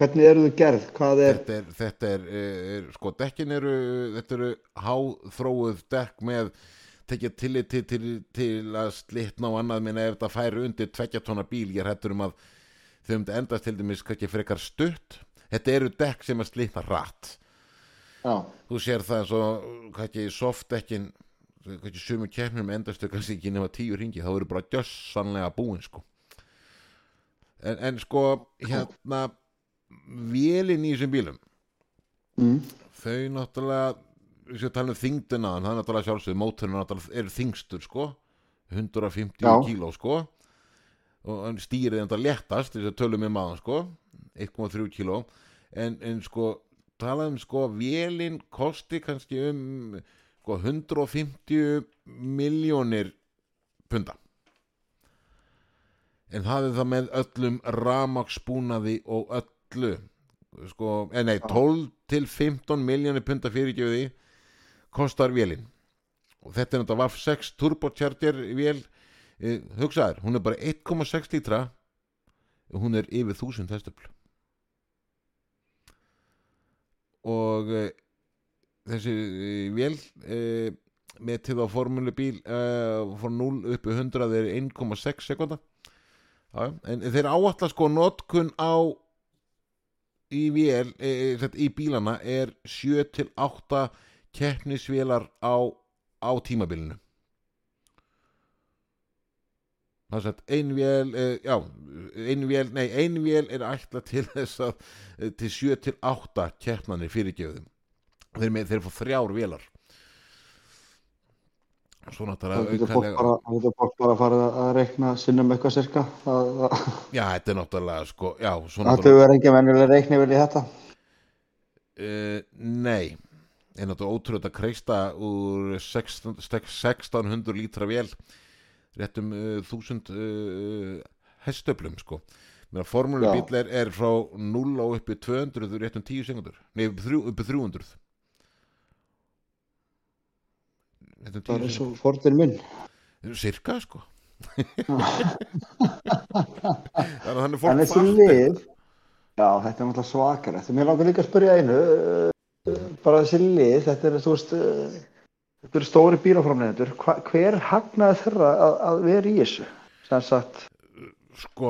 [SPEAKER 1] hvernig eru þau gerð? Hvað er,
[SPEAKER 2] þetta er, þetta er, eh, er sko dekkin eru þetta eru háþróuð dekk með tekja tillit til, til, til að slitna og annað. Minna ef þetta færi undir tveggja tonna bíl ég hættur um að þau um endast til dæmis kannski frekar stutt. Þetta eru dekk sem að slitna rætt
[SPEAKER 1] Já,
[SPEAKER 2] þú sér það svo hvað ekki softdekkin hvað ekki sumu keppnum endastu kannski ekki nema tíu ringi þá eru bara gjössanlega búin sko. En, en sko hérna vélinn í þessum bílum.
[SPEAKER 1] Mm.
[SPEAKER 2] þau náttúrulega séum að tala um þingdina það er náttúrulega sjálfsögð, mótorinn náttúrulega er þingstur sko. 150
[SPEAKER 1] Já.
[SPEAKER 2] kíló sko. Og stýrið þetta léttast þess að tölum við maður sko. 1,3 kíló. En, en sko talað um sko vélinn kosti kannski um sko 150 miljónir punda. En það er það með öllum ramaksbúnaði og öllu sko, eh, nei, 12 til 15 miljónir punda fyrirgjöði kostar vélinn og þetta er náttúrulega VAF 6 turbocharger vél. Eh, hugsaður, hún er bara 1,6 lítra. Og hún er yfir 1000 hestöfl. Og eh, þessi eh, vél eh, með til á formulubíl eh, frá 0 upp í 100 er 1,6 sekunda en þeir áallar sko notkun á í vél e, e, í bílana er 7 til 8 keppnisvélar á, á tímabilinu. Það er sagt ein vél e, já, ein vél, nei, ein vél er ætla til þess að e, til 7 til 8 keppnanir fyrirgjöfum þeir, með, þeir fá þrjár vélar svo
[SPEAKER 1] það
[SPEAKER 2] náttúrulega
[SPEAKER 1] bara, það getur fólk bara að fara að reikna sinnum eitthvað cirka. Það, það,
[SPEAKER 2] já, þetta er náttúrulega sko, já, svo
[SPEAKER 1] það
[SPEAKER 2] náttúrulega
[SPEAKER 1] dugur ekki venjulega reikni vel í þetta.
[SPEAKER 2] Uh, nei. Er náttúrulega ótrúlega að kreista úr 16, 1600 lítra vél réttum uh, 1000 uh, hestöflum sko. Meðan formúlubíl er, er frá 0 og uppi 200 réttum 10 sekundur nei uppi 300 réttum
[SPEAKER 1] Það er
[SPEAKER 2] 10
[SPEAKER 1] eins
[SPEAKER 2] sekundur
[SPEAKER 1] og fordin minn.
[SPEAKER 2] cirka sko þannig að þannig fattar
[SPEAKER 1] lið, já þetta er náttúrulega svakar. Þetta mér langar líka að spyrja einu, uh, bara þessi lið, þetta er, þú veist, uh, þetta eru stóri bílaframlegendur. Hver hagnaði þeirra að, að vera í þessu? Sem sagt,
[SPEAKER 2] sko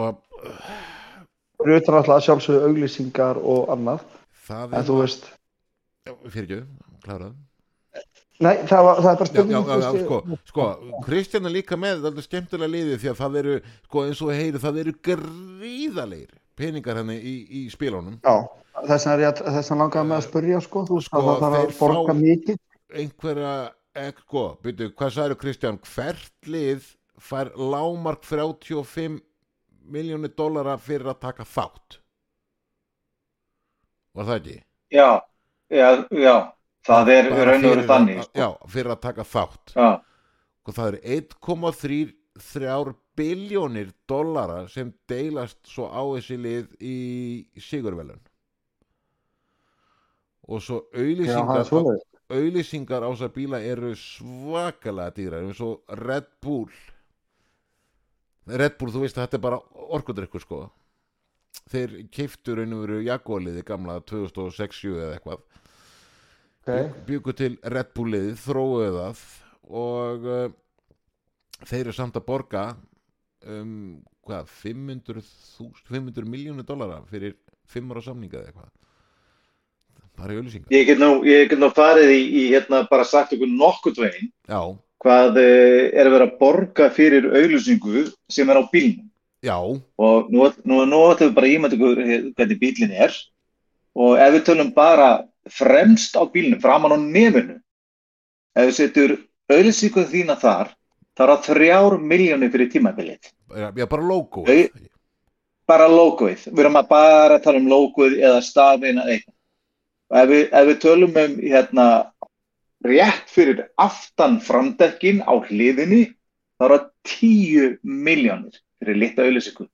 [SPEAKER 1] fyrir utan alltaf sjálfsögðu auglýsingar og annað.
[SPEAKER 2] það
[SPEAKER 1] En
[SPEAKER 2] er
[SPEAKER 1] þú veist,
[SPEAKER 2] fyrir ekki, klárað
[SPEAKER 1] nei, það, var, það er bara spurning.
[SPEAKER 2] já, já, já, sko, sko, Kristján er líka með þetta skemmtilega liði því að það eru, sko, eins og heyri, það eru gríðalegir peningar henni í, í spilunum
[SPEAKER 1] Já, þess er að langaði með að spyrja sko, þú veist
[SPEAKER 2] Sko,
[SPEAKER 1] að það þarf
[SPEAKER 2] þeir
[SPEAKER 1] að borga mikið.
[SPEAKER 2] einhverja, sko, byrju, hvað sagði Kristján, hvert lið fær lámark 35 miljónir dollara fyrir að taka þátt var það ekki?
[SPEAKER 3] Já, já, já, það er raun og veru þannig.
[SPEAKER 2] að-
[SPEAKER 3] sko.
[SPEAKER 2] Já, fyrir að taka þátt.
[SPEAKER 3] Já,
[SPEAKER 2] og það eru 1,3 biljónir dollara sem deilast svo á þessi lið í sigurvelun og svo
[SPEAKER 1] er
[SPEAKER 2] auðlýsingar auðlýsingar á þessa bíla eru svakalega dýrar eins og Red Bull. Red Bull, þú veist að þetta er bara orkudrykkur sko. Þeir keiftu raun og veru Jaguar-liði gamla 2006 eða eitthvað
[SPEAKER 1] Okay.
[SPEAKER 2] byggu til Red Bull liðið, þróuðu það og uh, þeir eru samt að borga um, hvað, 500, 500 miljónu dollara fyrir 5 ára samninga eða eitthvað. Bara í auðlýsingar
[SPEAKER 3] ég get nú, ég get nú farið í, í hérna bara sagt ykkur nokkurt veginn
[SPEAKER 2] já,
[SPEAKER 3] hvað eh, er að vera að borga fyrir auðlýsingu sem er á bílnum.
[SPEAKER 2] já,
[SPEAKER 3] Og nú, nú, nú ætlum við bara að ímynda ykkur eh, hvernig bílinn er. Og ef við tölum bara fremst á bílnum, framan á nefinu, ef við setjum auðlýsingu þína þar, þá er það þrjár miljónir fyrir tímabilið.
[SPEAKER 2] já, bara logo
[SPEAKER 3] Au- bara logoið, við erum að bara tala um logoið eða stafin eða eitthvað. Ef við, ef við tölum um hérna rétt fyrir aftan framdekkin á hliðinni, þá er það 10 miljónir fyrir litla auðlýsingu.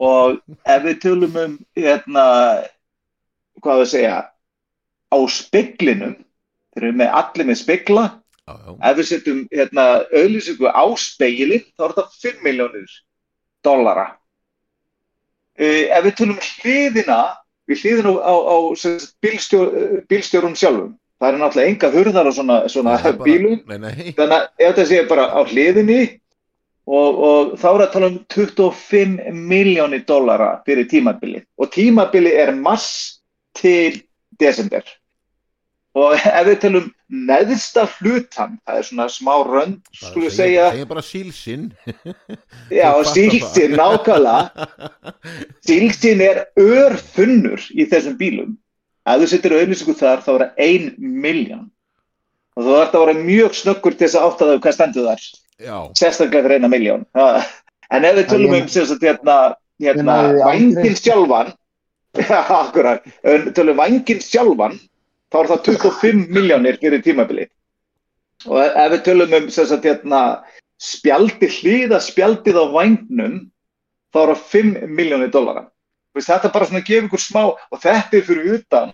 [SPEAKER 3] Og ef við tölum um hérna, hvað við segja, á speglinum, þeir eru með allir með spegla,
[SPEAKER 2] já, já,
[SPEAKER 3] ef við setjum hérna, auðlýsingu á speilin þá er þetta 5 miljónir dollara. Uh, ef við tölum hliðina við hliðina á, á, á bílstjór, bílstjórun sjálfum það er náttúrulega enga hurðar á svona, svona
[SPEAKER 2] Það er bara-
[SPEAKER 3] bílum.
[SPEAKER 2] nei, nei,
[SPEAKER 3] þannig að ef þetta sé bara á hliðinni og, og þá er að tala um 25 miljónir dollara fyrir tímabili og tímabili er mars til desember og ef við talum neðsta hlutan, það er svona smá rönd, skulum við segja
[SPEAKER 2] segja bara sílsinn.
[SPEAKER 3] Já, sílsinn nákvæmlega. Sílsinn er örfunnur í þessum bílum. Ef þú setur auðlýsingu þar þá er það 1 miljón og þú ert að vera mjög snöggur til þess að átta þau hvað stendur þar.
[SPEAKER 2] Já,
[SPEAKER 3] sérstaklega fyrir eina miljón Ha. en ef við tölum um sem sagt, hérna, hérna,
[SPEAKER 1] aldrei-
[SPEAKER 3] vængin sjálfan já, akkurat. Tölum vængin sjálfan þá er það 25 miljónir fyrir tímabili og ef við tölum um sagt, hérna, spjaldi hlýða spjaldið á vængnum þá er það 5 miljónir veist, þetta er bara svona að gefa ykkur smá og þetta er fyrir utan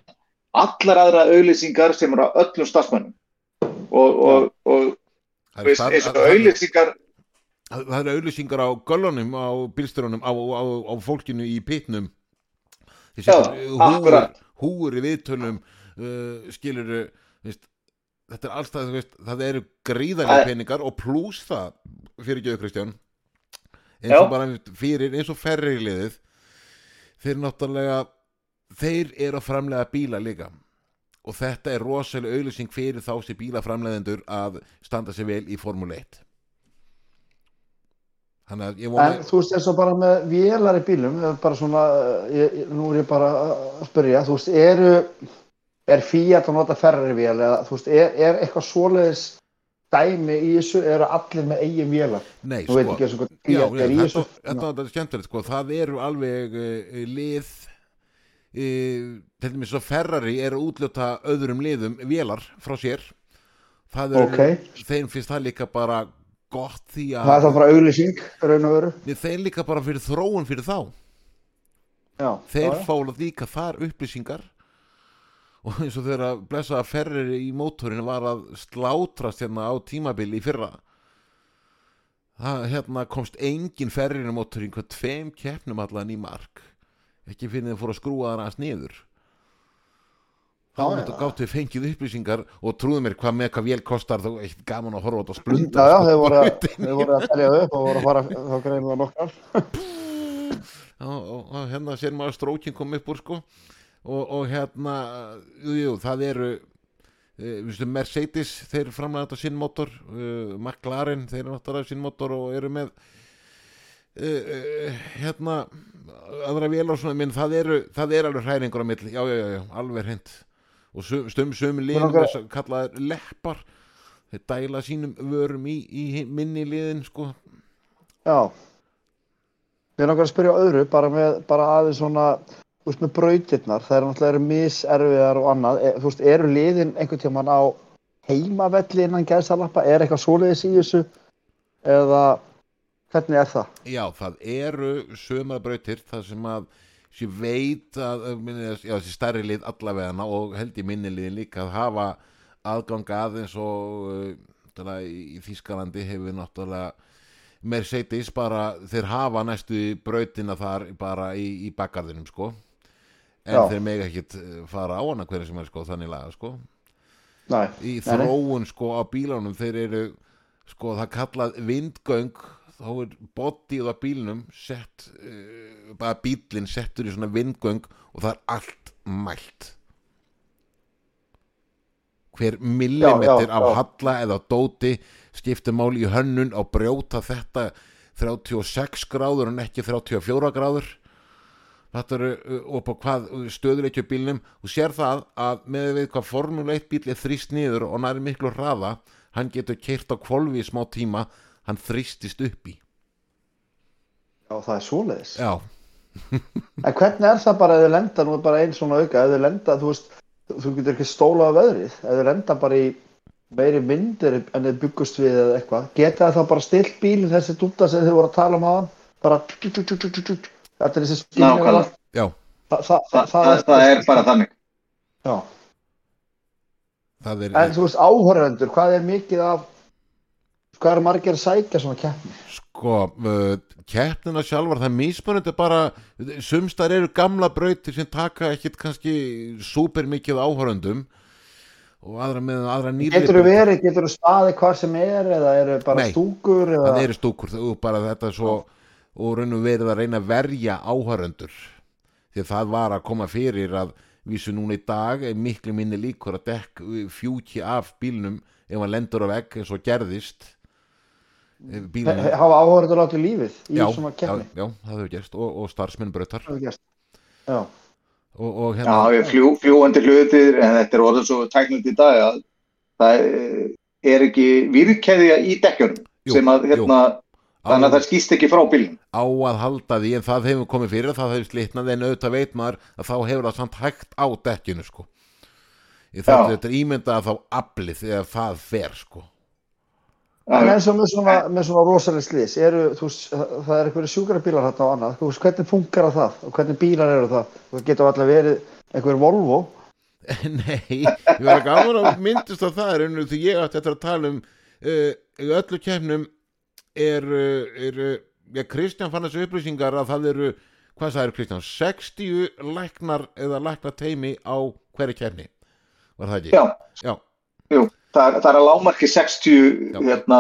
[SPEAKER 3] allar aðra auðlýsingar sem eru á öllum stafsmönnum og, og, og
[SPEAKER 2] það
[SPEAKER 3] veist, eins og auðlýsingar
[SPEAKER 2] það eru auðlýsingar á göllunum á bílstyrunum, á, á, á fólkinu í pitnum. Húur í viðtölum uh, skilur veist, þetta er alltaf veist, það eru gríðarlega peningar og pluss það fyrir Gjöðu Kristján eins
[SPEAKER 3] Já.
[SPEAKER 2] og bara fyrir eins og ferrigliðið þeir náttúrulega þeir eru að framlega bíla líka og þetta er rosalega auðlýsing fyrir þá sem bílaframleðendur að standa sér vel í Formule 1 þannig að ég vona
[SPEAKER 1] En þú veist eins og bara með vélar í bílum, bara svona, ég, ég- nú er ég bara að spyrja, þú veist, eru, er Fiat að nota Ferrari vél eða þú veist, er, er eitthvað svoleiðis dæmi í þessu, eru allir með eigin vélar?
[SPEAKER 2] Nei,
[SPEAKER 1] Þú veit ekki eins og hvað
[SPEAKER 2] Já,
[SPEAKER 1] er í
[SPEAKER 2] þetta, þetta, þetta er skemmtilegt sko. það eru alveg uh, lið uh, til dæmis svo Ferrari er að útljóta öðrum liðum vélar frá sér það eru,
[SPEAKER 1] Ok.
[SPEAKER 2] þeim finnst það líka bara gott því
[SPEAKER 1] Það er
[SPEAKER 2] að
[SPEAKER 1] þá bara auglýsing, raun og veru.
[SPEAKER 2] Þeir líka bara fyrir þróun fyrir þá
[SPEAKER 1] Já,
[SPEAKER 2] þeir
[SPEAKER 1] já, já.
[SPEAKER 2] fá líka þar upplýsingar og eins og þegar blessa að Ferrari í mótorinu var að slátrast hérna á tímabili í fyrra það hérna komst engin Ferrari mótorin hvað tveim keppnum allan í mark ekki fyrir þeir fóru að skrúa það aðeins niður þá
[SPEAKER 1] Já,
[SPEAKER 2] þetta
[SPEAKER 1] já.
[SPEAKER 2] gáttu við fengið upplýsingar og trúðu mér hvað með hvað vél kostar þá eitt gaman að horfa á þetta og
[SPEAKER 1] Já,
[SPEAKER 2] splunda
[SPEAKER 1] já,
[SPEAKER 2] sko.
[SPEAKER 1] þeir voru, voru að telja það upp og voru að fara þá greinilega nokkar.
[SPEAKER 2] Já, og, og hérna sér maður strókin kom upp úr sko og, og hérna, jú, það eru viðstu, Mercedes þeir framlega þetta sinn motor uh, McLaren, þeir eru náttúrulega sinn motor og eru með uh, uh, hérna aðra vél og svona, minn það eru það er alveg hræringur á milli, já, já, já, já alveg hreint. Og sum, sum liðum
[SPEAKER 1] langar-
[SPEAKER 2] þess að kallaðir leppar þeir dæla sínum vörum í, í minni liðin sko.
[SPEAKER 1] Já. Mér langar að spyrja öðru, bara með, bara aðeins svona, þú veist, með brautirnar, það eru náttúrulega miserfiðar og annað, e, þú veist, eru liðin einhvern tímann á heimavelli innan gæðsalappa, er eitthvað svoleiðis í þessu, eða hvernig er það?
[SPEAKER 2] Já, það eru sömarbrautir þar sem að sem veit að minni, já, þessi stærri lið allavegana og held í minni liðin líka að hafa aðgang aðeins og uh, í, Þýskalandi hefur náttúrulega Mercedes bara, þeir hafa næstu brautina þar bara í, í bakgarðinum sko en
[SPEAKER 1] Já.
[SPEAKER 2] þeir mega ekkit uh, fara á hana hverja sem er sko þannig laga sko
[SPEAKER 1] Nei,
[SPEAKER 2] í
[SPEAKER 1] Nei, nei.
[SPEAKER 2] þróun sko á bílunum þeir eru sko það kallað vindgöng þá er bodyð á bílnum sett uh, bara bílinn settur í svona vindgöng og það er allt mælt hver millimetr af halla eða dóti skiptir máli í hönnun á brjóta þetta 36 gráður en ekki 34 gráður eru uh, upp á hvað stöðuleikju bílnum. Og sér það að með við hvað Formule 1 bíl er þrýst niður og næri miklu hraða hann getur keirt á kvolfi í smá tíma hann þrýstist upp í.
[SPEAKER 1] Já, það er svoleiðis.
[SPEAKER 2] já,
[SPEAKER 1] En hvernig er það bara ef þið lenda, nú er bara einn svona auka, ef þið lenda, þú veist, þú getur ekki stólað á veðrið, ef þið lenda bara í meiri myndir en þið byggust við eða eitthvað, geta það þá bara stilt bílinn þessi dúta sem þið voru að tala um aðan, bara tjú, þetta er þessi
[SPEAKER 3] Nákvæmlega.
[SPEAKER 2] já,
[SPEAKER 1] Þa, það,
[SPEAKER 3] það, það, það er bara þannig
[SPEAKER 1] Já,
[SPEAKER 2] það er
[SPEAKER 1] en þú veist áhörvendur, hvað er mikið af, hvað er margir að sækja svona keppni?
[SPEAKER 2] sko uh, keppnina sjálfar það er mismunandi bara sumstar eru gamla brautir sem taka ekkit kannski súper mikið áhörundum og aðra með aðra nýrri
[SPEAKER 1] Getur þú verið, getur þú staðið hvað sem er eða eru bara
[SPEAKER 2] Nei.
[SPEAKER 1] stúkur eða
[SPEAKER 2] það eru stúkur bara þetta er svo og raun og verið að reyna að verja áhöröndur því að það var að koma fyrir að vísu núna í dag er miklu minni líkur að dekk fjúki af bílnum ef hann lendur á vegg eins og gerðist. Eh, bílnum
[SPEAKER 1] hafa áhörður látið lífið í
[SPEAKER 2] já,
[SPEAKER 1] svona
[SPEAKER 2] já,
[SPEAKER 1] kemni
[SPEAKER 2] já, það hefur gerst og, og starfsmenn brautar.
[SPEAKER 1] Það hefur gerst. Já,
[SPEAKER 2] og, og
[SPEAKER 3] Já,
[SPEAKER 2] hérna
[SPEAKER 3] ég fljú, fljúandi hlutir en þetta er orðið svo tæknandi í dag að það er ekki virkæðja í dekkjunum
[SPEAKER 2] Jú,
[SPEAKER 3] sem að hérna, þannig að það skýst ekki frá bílinn.
[SPEAKER 2] á að halda því en það hefur komið fyrir það hefur slitnað en auðvitað veit maður að þá hefur það samt hægt á dekkinu sko. Þetta er ímyndað að þá aflið þegar það fer sko.
[SPEAKER 1] En eins og með svona, svona rosalega slís eru, þú veist, það er einhverju sjúkrabílar þarna og annað, veist, hvernig funkar það og hvernig bílar eru það, það getur allavega verið einhverju Volvo.
[SPEAKER 2] Nei, ég var gaman að myndist á það rauninu því ég eftir að tala um uh, öllu kefnum er, er ja, Kristján fann þessu upplýsingar að það eru hvað það eru Kristján, 60 læknar eða læknar teimi á hverju kefni var það ekki?
[SPEAKER 3] Já,
[SPEAKER 2] Já,
[SPEAKER 3] jú, það, er- það er að lámarki 60
[SPEAKER 2] Já.
[SPEAKER 3] hérna,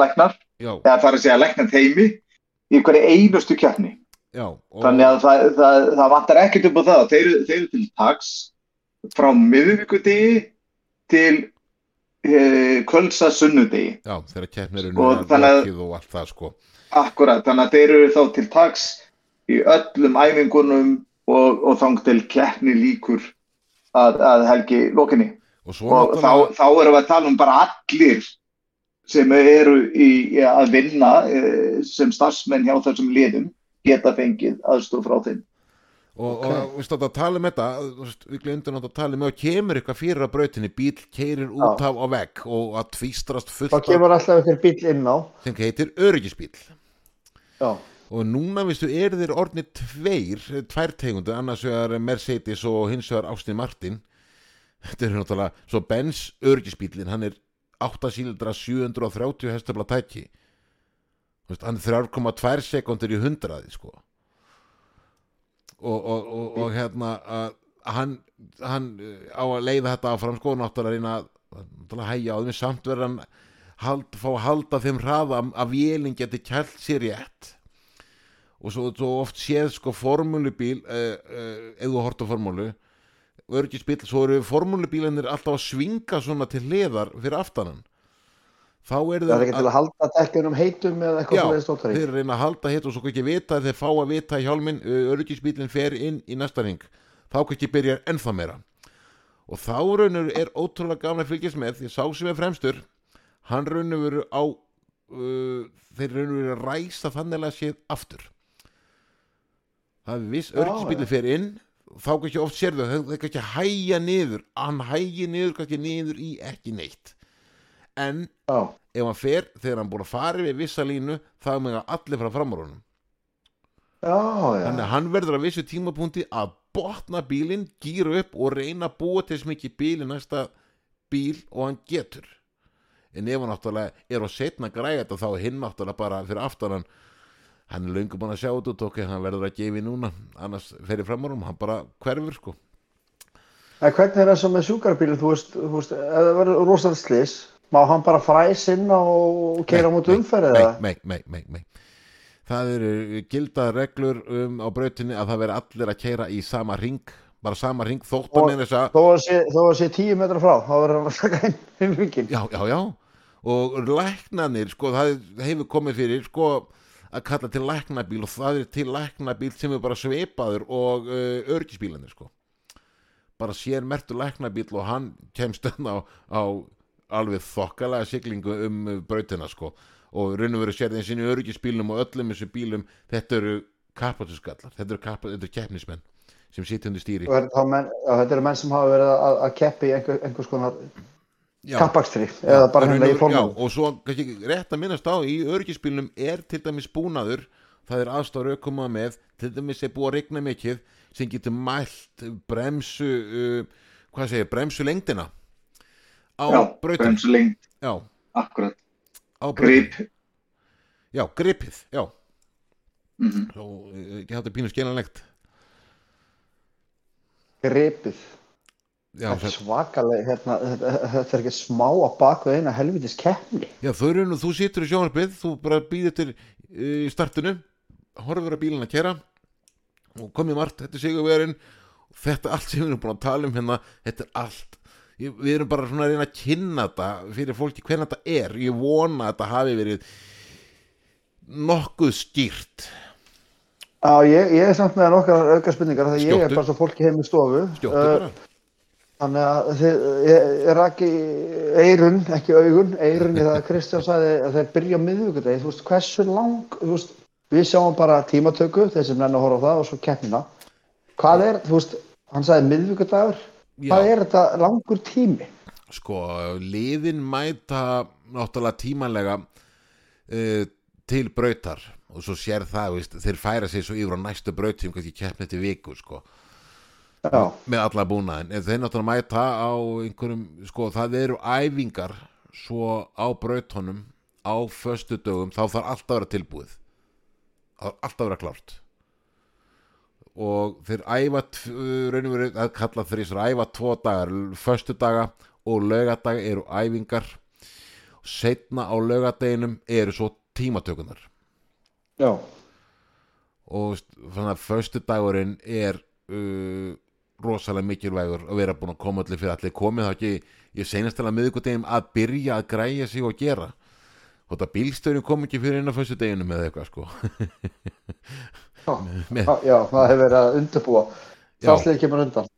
[SPEAKER 3] læknar,
[SPEAKER 2] já,
[SPEAKER 3] eða það er að segja læknar teimi í hverju einustu kjarni.
[SPEAKER 2] já og,
[SPEAKER 3] Þannig að það, það, það vantar ekkert upp á það. Þeir, þeir eru til taks frá miðvíkudegi til kvölsa sunnudegi.
[SPEAKER 2] Já, kefnir
[SPEAKER 3] Og
[SPEAKER 2] eru
[SPEAKER 3] að-
[SPEAKER 2] lokið og allt það sko
[SPEAKER 3] Akkurat, þannig að þeir eru þá til taks í öllum æfingunum og, og þang til keppni líkur að, að helgi lokinni.
[SPEAKER 2] og
[SPEAKER 3] Og þá,
[SPEAKER 2] náttúrulega
[SPEAKER 3] þá erum við að tala um bara allir sem eru í, í að vinna eh, sem starfsmenn hjá þessum liðum geta fengið aðstof frá þeim.
[SPEAKER 2] Og,
[SPEAKER 1] Ok.
[SPEAKER 2] og við státt að tala um þetta veist, við glemdum að tala um ef kemur eitthvað fyrir á brautinni, bíl keirir út af á vegg og að tvístrast fullt
[SPEAKER 1] þá kemur alltaf einhver bíl inn á.
[SPEAKER 2] Sem heitir öryggisbíl
[SPEAKER 1] já,
[SPEAKER 2] og núna viðstu eru þeir orðnir tveir, tvær tegundu annars vegar Mercedes og hins vegar Austin Martin. Þetta er náttúrulega svo Benz öryggisbílinn hann er 8 sílindra 730 hestafla tæki. Veist, hann er 3,2 sekundur í hundraði sko og, og, og, og hérna hann, hann uh, á að leiða þetta áfram sko náttúrulega reyna að hægja á þeim samt verður hann hald, fá að halda þeim hraða að vélinn geti kælt sér rétt. Og svo, svo oft séð sko formúlubíl ef þú horft á formúlu örgisbíl, svo eru formúlubílanir alltaf að svinga svona til hliðar fyrir aftanan þá eru
[SPEAKER 1] það er ekki til að halda dekkjunum heitum eða eitthvað
[SPEAKER 2] Já,
[SPEAKER 1] svo leiðist óttari
[SPEAKER 2] þeir reyna að halda og svo ekki vita þeir fá að vita í hjálminn örgisbílinn fer inn í næsta ring. Þá ekki byrjar ennþá meira. Og þá raunur er ótrúlega gaman að fylgjast með því sá sem er fremstur hann raunur veru á uh, þeir raunur veru að ræsa þannig að séð aftur. Það er viss
[SPEAKER 1] Já,
[SPEAKER 2] örgisbílinn fer inn þá kannski oft sérðu þau þau kannski hæja niður hann hægi niður kannski niður í ekki neitt en
[SPEAKER 1] já,
[SPEAKER 2] ef hann fer þegar hann búin að fara við vissa línu þá er með allir frá framárunum
[SPEAKER 1] já, já.
[SPEAKER 2] Þannig að hann verður að vissu tímapunkti að botna bílinn, gýra upp og reyna að búa til þess mikið bíl í næsta bíl og hann getur. En ef hann náttúrulega er á setna græða þetta þá er hinn náttúrulega bara fyrir aftan hann. Hann er löngu búin að sjá þetta og tók hann verður að gefi núna. Annars fer í framárunum, hann bara hverfur sko.
[SPEAKER 1] En hvernig er það sem með sjúkrabílinn, þú veist, þú veist, það verður rosalega slis, má hann bara fræs inn og keira mútu umferðið
[SPEAKER 2] nei,
[SPEAKER 1] eða?
[SPEAKER 2] nei, nei, nei, nei. það eru gildar reglur um, á brautinni að það veri allir að keira í sama ring bara sama ring þótt að
[SPEAKER 1] Og-
[SPEAKER 2] með þess að
[SPEAKER 1] Þó að sé, tíu metra frá, þá verður hann að taka inn inn ringin.
[SPEAKER 2] já, já, já og læknanir, sko, það hefur komið fyrir, sko að kalla til læknabíl og það er til læknabíl sem er bara sveipaður og uh, örgisbílanir, sko bara sér mertur læknabíl og hann kemst þarna á, á alveg þokkalega siglingu um brautina, sko. Og raun og veru sér þeim sinni örgisbílum og öllum þessu bílum, þetta eru kappatusgallar, þetta eru, kappa, þetta eru keppnismenn sem sitja undir stýri.
[SPEAKER 1] Menn, þetta eru menn sem hafa verið að, að keppi einhver, einhvers konar kappakstri eða bara hérna í
[SPEAKER 2] já, og svo kannski rétt að minnast á í örgisbílnum er til dæmis búnaður. Það er aðstáður aukuma með. Til dæmis er búið að regna mikið sem getur mælt bremsu uh, hvað segir, bremsu lengdina á brautum
[SPEAKER 3] bremsulengt,
[SPEAKER 2] já,
[SPEAKER 3] akkurat,
[SPEAKER 2] á
[SPEAKER 3] grip.
[SPEAKER 2] já, gripið, já.
[SPEAKER 3] Mm
[SPEAKER 2] Svo, uh, ekki hættu pínu skiljanlegt
[SPEAKER 1] Gripið.
[SPEAKER 2] Já,
[SPEAKER 1] þetta er
[SPEAKER 2] þetta,
[SPEAKER 1] svakaleg, hérna, þetta, þetta er ekki smá að baka eina helvitis keppni.
[SPEAKER 2] já þau eru nú, þú situr í sjónarpið, þú bara býðir til í startinu, horfur að bílinn að kera og komið margt, þetta er sigurverðin þetta allt sem við erum búin að tala um hérna, þetta er allt ég, við erum bara svona að reyna að kynna þetta fyrir fólki hvernig þetta er, ég vona að þetta hafi verið nokkuð skýrt.
[SPEAKER 1] Já, ég, ég er samt með nokkar auka spurningar þegar ég er bara svo fólki heim í stofu. Uh, Þannig að þið, ég, ég raki eirun, ekki augun, eirun í það að Kristján sagði að þeir byrja á miðvíkudegi, þú veist, hversu lang, veist, við sjáum bara tímatöku, þeir sem nenni að horfa á það og svo keppnina. Hvað er, þú veist, hann sagði miðvíkudagur, hvað
[SPEAKER 2] Já.
[SPEAKER 1] er þetta langur tími?
[SPEAKER 2] sko, liðin mæta náttúrulega tímanlega uh, til brautar og svo sér það, veist, þeir færa sig svo yfir á næstu braut sem kannski keppni til viku sko,
[SPEAKER 1] Já,
[SPEAKER 2] með alla búnaðin en þeir náttúrulega mæta á einhverjum sko, það eru æfingar svo á brautunum á föstu dögum, þá þarf alltaf að vera tilbúið það þarf alltaf að vera klárt og þeir æfa raun og verið að kalla þrísar æfa tvo dagar, föstu daga og laugardag eru æfingar. Setna á laugardeginum eru svo tímatökunar
[SPEAKER 1] já,
[SPEAKER 2] og þannig að föstu dagurinn er uh, rosalega mikilvægur að vera búin að koma allir fyrir allir komið. Þá ekki, ég seinast til að byrja að græja sig og gera. Þótt að bílstöðin kom ekki fyrir inn á föstu deginum eða eitthvað sko
[SPEAKER 1] já, já, það hefur verið að undirbúa. Sleið kemur undan.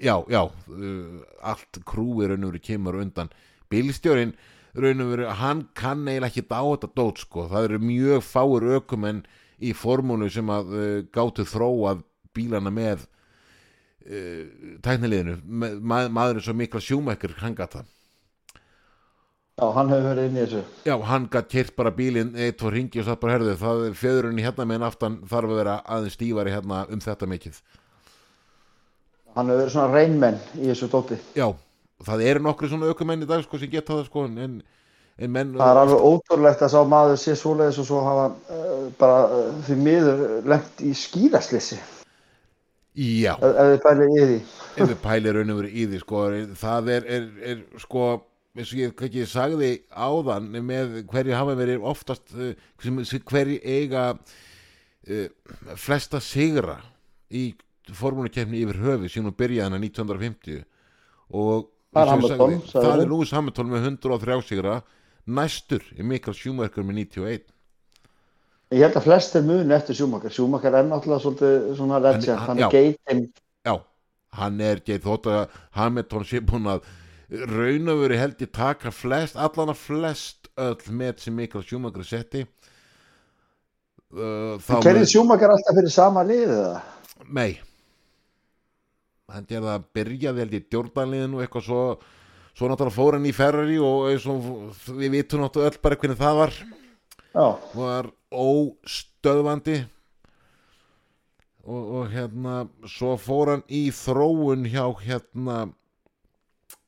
[SPEAKER 2] já, já, uh, allt krúi raun og veru kemur undan. Bílstjórin raun og veru hann kann eiginlega ekki á þetta dót sko. Það eru mjög fáir ökumenn í formúlu sem að uh, gátu þróað bílana með uh, tækniliðinu Ma maður er svo mikla sjúmækkur hann gat það
[SPEAKER 1] Já, hann hefur verið inn í þessu.
[SPEAKER 2] já, hann gat kert bara bílinn eitt, tvo ringi og satt bara herðu það er fjöðurinn hérna meðan aftan þarf að vera aðeins stífari hérna um þetta mikið
[SPEAKER 1] Hann hefur verið svona reynmenn í þessu dóti.
[SPEAKER 2] já, það eru nokkri svona ökumenn í dag sko sem geta það sko en, en menn
[SPEAKER 1] Það er alveg ótrúlegt að sá maður sé svoleiðis og svo hafa uh, bara uh, því miður lengt í skýðaslissi
[SPEAKER 2] já,
[SPEAKER 1] ef, þið bælið í því.
[SPEAKER 2] ef við pælir eins og ég ekki sagði áðan með hverju hafa verið oftast sem hverju eiga uh, flesta sigra í formúlukefni yfir höfi sem hún byrjaði hana 1950 og
[SPEAKER 1] Það er
[SPEAKER 2] sagði, það er Lewis Hamilton með 103 sigra næstur er Mikael Schumacher með 91
[SPEAKER 1] Ég held að flestir muni eftir Sjúmakar. Sjúmakar er náttúrulega svolítið svona legend,
[SPEAKER 2] hann-
[SPEAKER 1] hann
[SPEAKER 2] já.
[SPEAKER 1] er geitin.
[SPEAKER 2] Já, hann er geit þótt að Hamilton sé búin að raun og veri held ég taka flest, allan að flest öll með sem Mikael Schumacher setti. Uh,
[SPEAKER 1] Kerið Sjúmakar alltaf fyrir sama liðið það?
[SPEAKER 2] Nei. Hann gerði að byrjaði held ég djórdanliðinu og eitthvað svo svo náttúrulega fór hann í Ferrari og og við vitum náttúrulega öll bara hvernig það var.
[SPEAKER 1] Já,
[SPEAKER 2] var óstöðvandi. Og, og hérna svo fór hann í þróun hjá hérna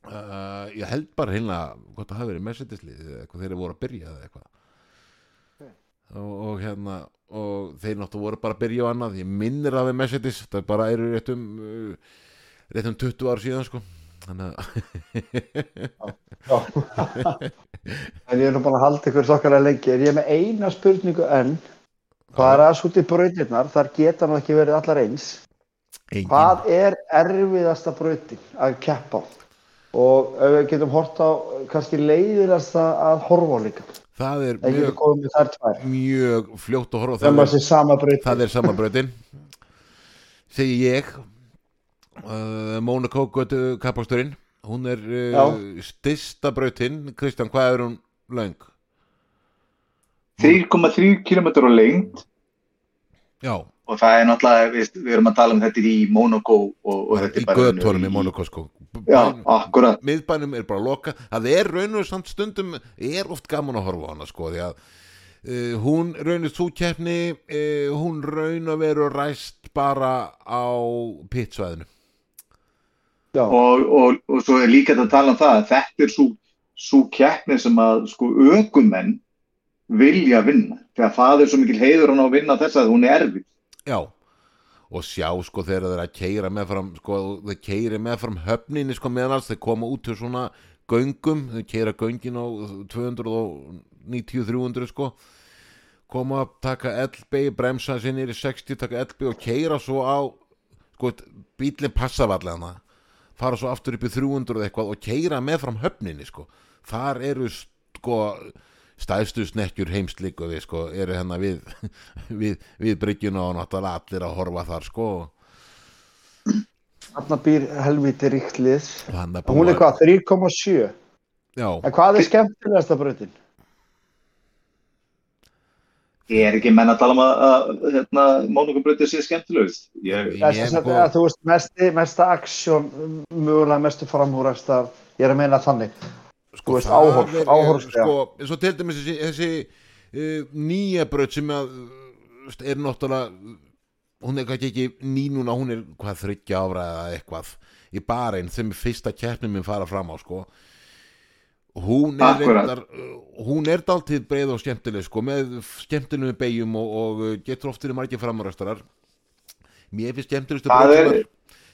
[SPEAKER 2] uh, ég held bara hérna hvort það hafi verið Mercedes-lið eða eitthvað þeir voru að byrja eða eitthvað. Og, og hérna og þeir náttúrulega voru bara að byrja á annað. Ég minnir að við Mercedes það bara eru réttum uh, réttum 20 ár síðan sko. Þannig að
[SPEAKER 1] en ég er nú búin að halda ykkur þokkarlega lengi. Er ég með eina spurningu er aðeins út í brautirnar? Þar geta nú ekki verið allar eins.
[SPEAKER 2] engin,
[SPEAKER 1] Hvað er erfiðasta brautin að keppa á? Og ef við getum hort á kannski leiðilegasta að horfa á líka.
[SPEAKER 2] það er
[SPEAKER 1] Það
[SPEAKER 2] mjög, mjög fljótt að horfa það.
[SPEAKER 1] sama brautin.
[SPEAKER 2] það er sama brautin segi ég. Uh, Mónaco götu kapasturinn hún er uh, stista brautin. Kristján, hvað er hún löng?
[SPEAKER 3] 3,3 km á lengd.
[SPEAKER 2] Já,
[SPEAKER 3] og það er náttúrulega, við, við erum að tala um þetta í Monaco og, og þetta
[SPEAKER 2] í
[SPEAKER 3] er bara
[SPEAKER 2] götunum í Mónaco sko.
[SPEAKER 3] Já, akkurat.
[SPEAKER 2] miðbænum er bara loka. Það er raun og samt stundum er oft gaman að horfa á hana sko því að uh, hún raunist þú keppni uh, hún raun og veru ræst bara á pittsvæðinu
[SPEAKER 1] Já,
[SPEAKER 3] og, og, og svo er líka þetta að tala um það að þetta er svo, svo keppni sem að sko ökumenn vilja vinna. Þegar það er svo mikil heiður hann á að vinna þess að hún er erfið
[SPEAKER 2] Já, og sjá sko þegar þeir að keira meðfram sko þeir keiri meðfram höfninni sko meðan þeir koma út til svona göngum, þeir keira göngin á 290-300 sko. Koma að taka LB bremsa sinni í 60, taka LB og keira svo á sko bílinn passa vallega fara svo aftur upp í 300 eða eitthvað og keira meðfram höfninni sko. Þar eru sko stæðstu snekkjur heimslíku við sko eru hérna við við, við bryggjuna og náttúrulega allir að horfa þar sko
[SPEAKER 1] Þarna býr helviti ríkt lið.
[SPEAKER 2] Að
[SPEAKER 1] Hún er hvað, 3,7?
[SPEAKER 2] Já,
[SPEAKER 1] En hvað er skemmtilegasta brautin?
[SPEAKER 3] Ég er ekki menn að tala um að, að hérna, Mónukumbröndið sé skemmtilegust. Ég,
[SPEAKER 2] Ég-
[SPEAKER 1] Þess að að þú veist, mesti, mesta aksjón, mögulega mestu framhúræstar, ég er að meina þannig.
[SPEAKER 2] Það
[SPEAKER 1] áhorf-
[SPEAKER 2] er-
[SPEAKER 1] áhorf,
[SPEAKER 2] sko, eins og til dæmis þessi, þessi uh, nýja braut sem að uh, er náttúrulega hún er kannski ekki ný núna hún er hvað þryggja ára eða eitthvað. Í barinn sem er fyrsta keppnum minn fara fram á sko. Hún er reyndar uh, hún er dálítið breið og skemmtileg sko með skemmtilegum beigjum og, og uh, getur oft verið margir framúræstarar mér finnst skemmtilegustu brautirnar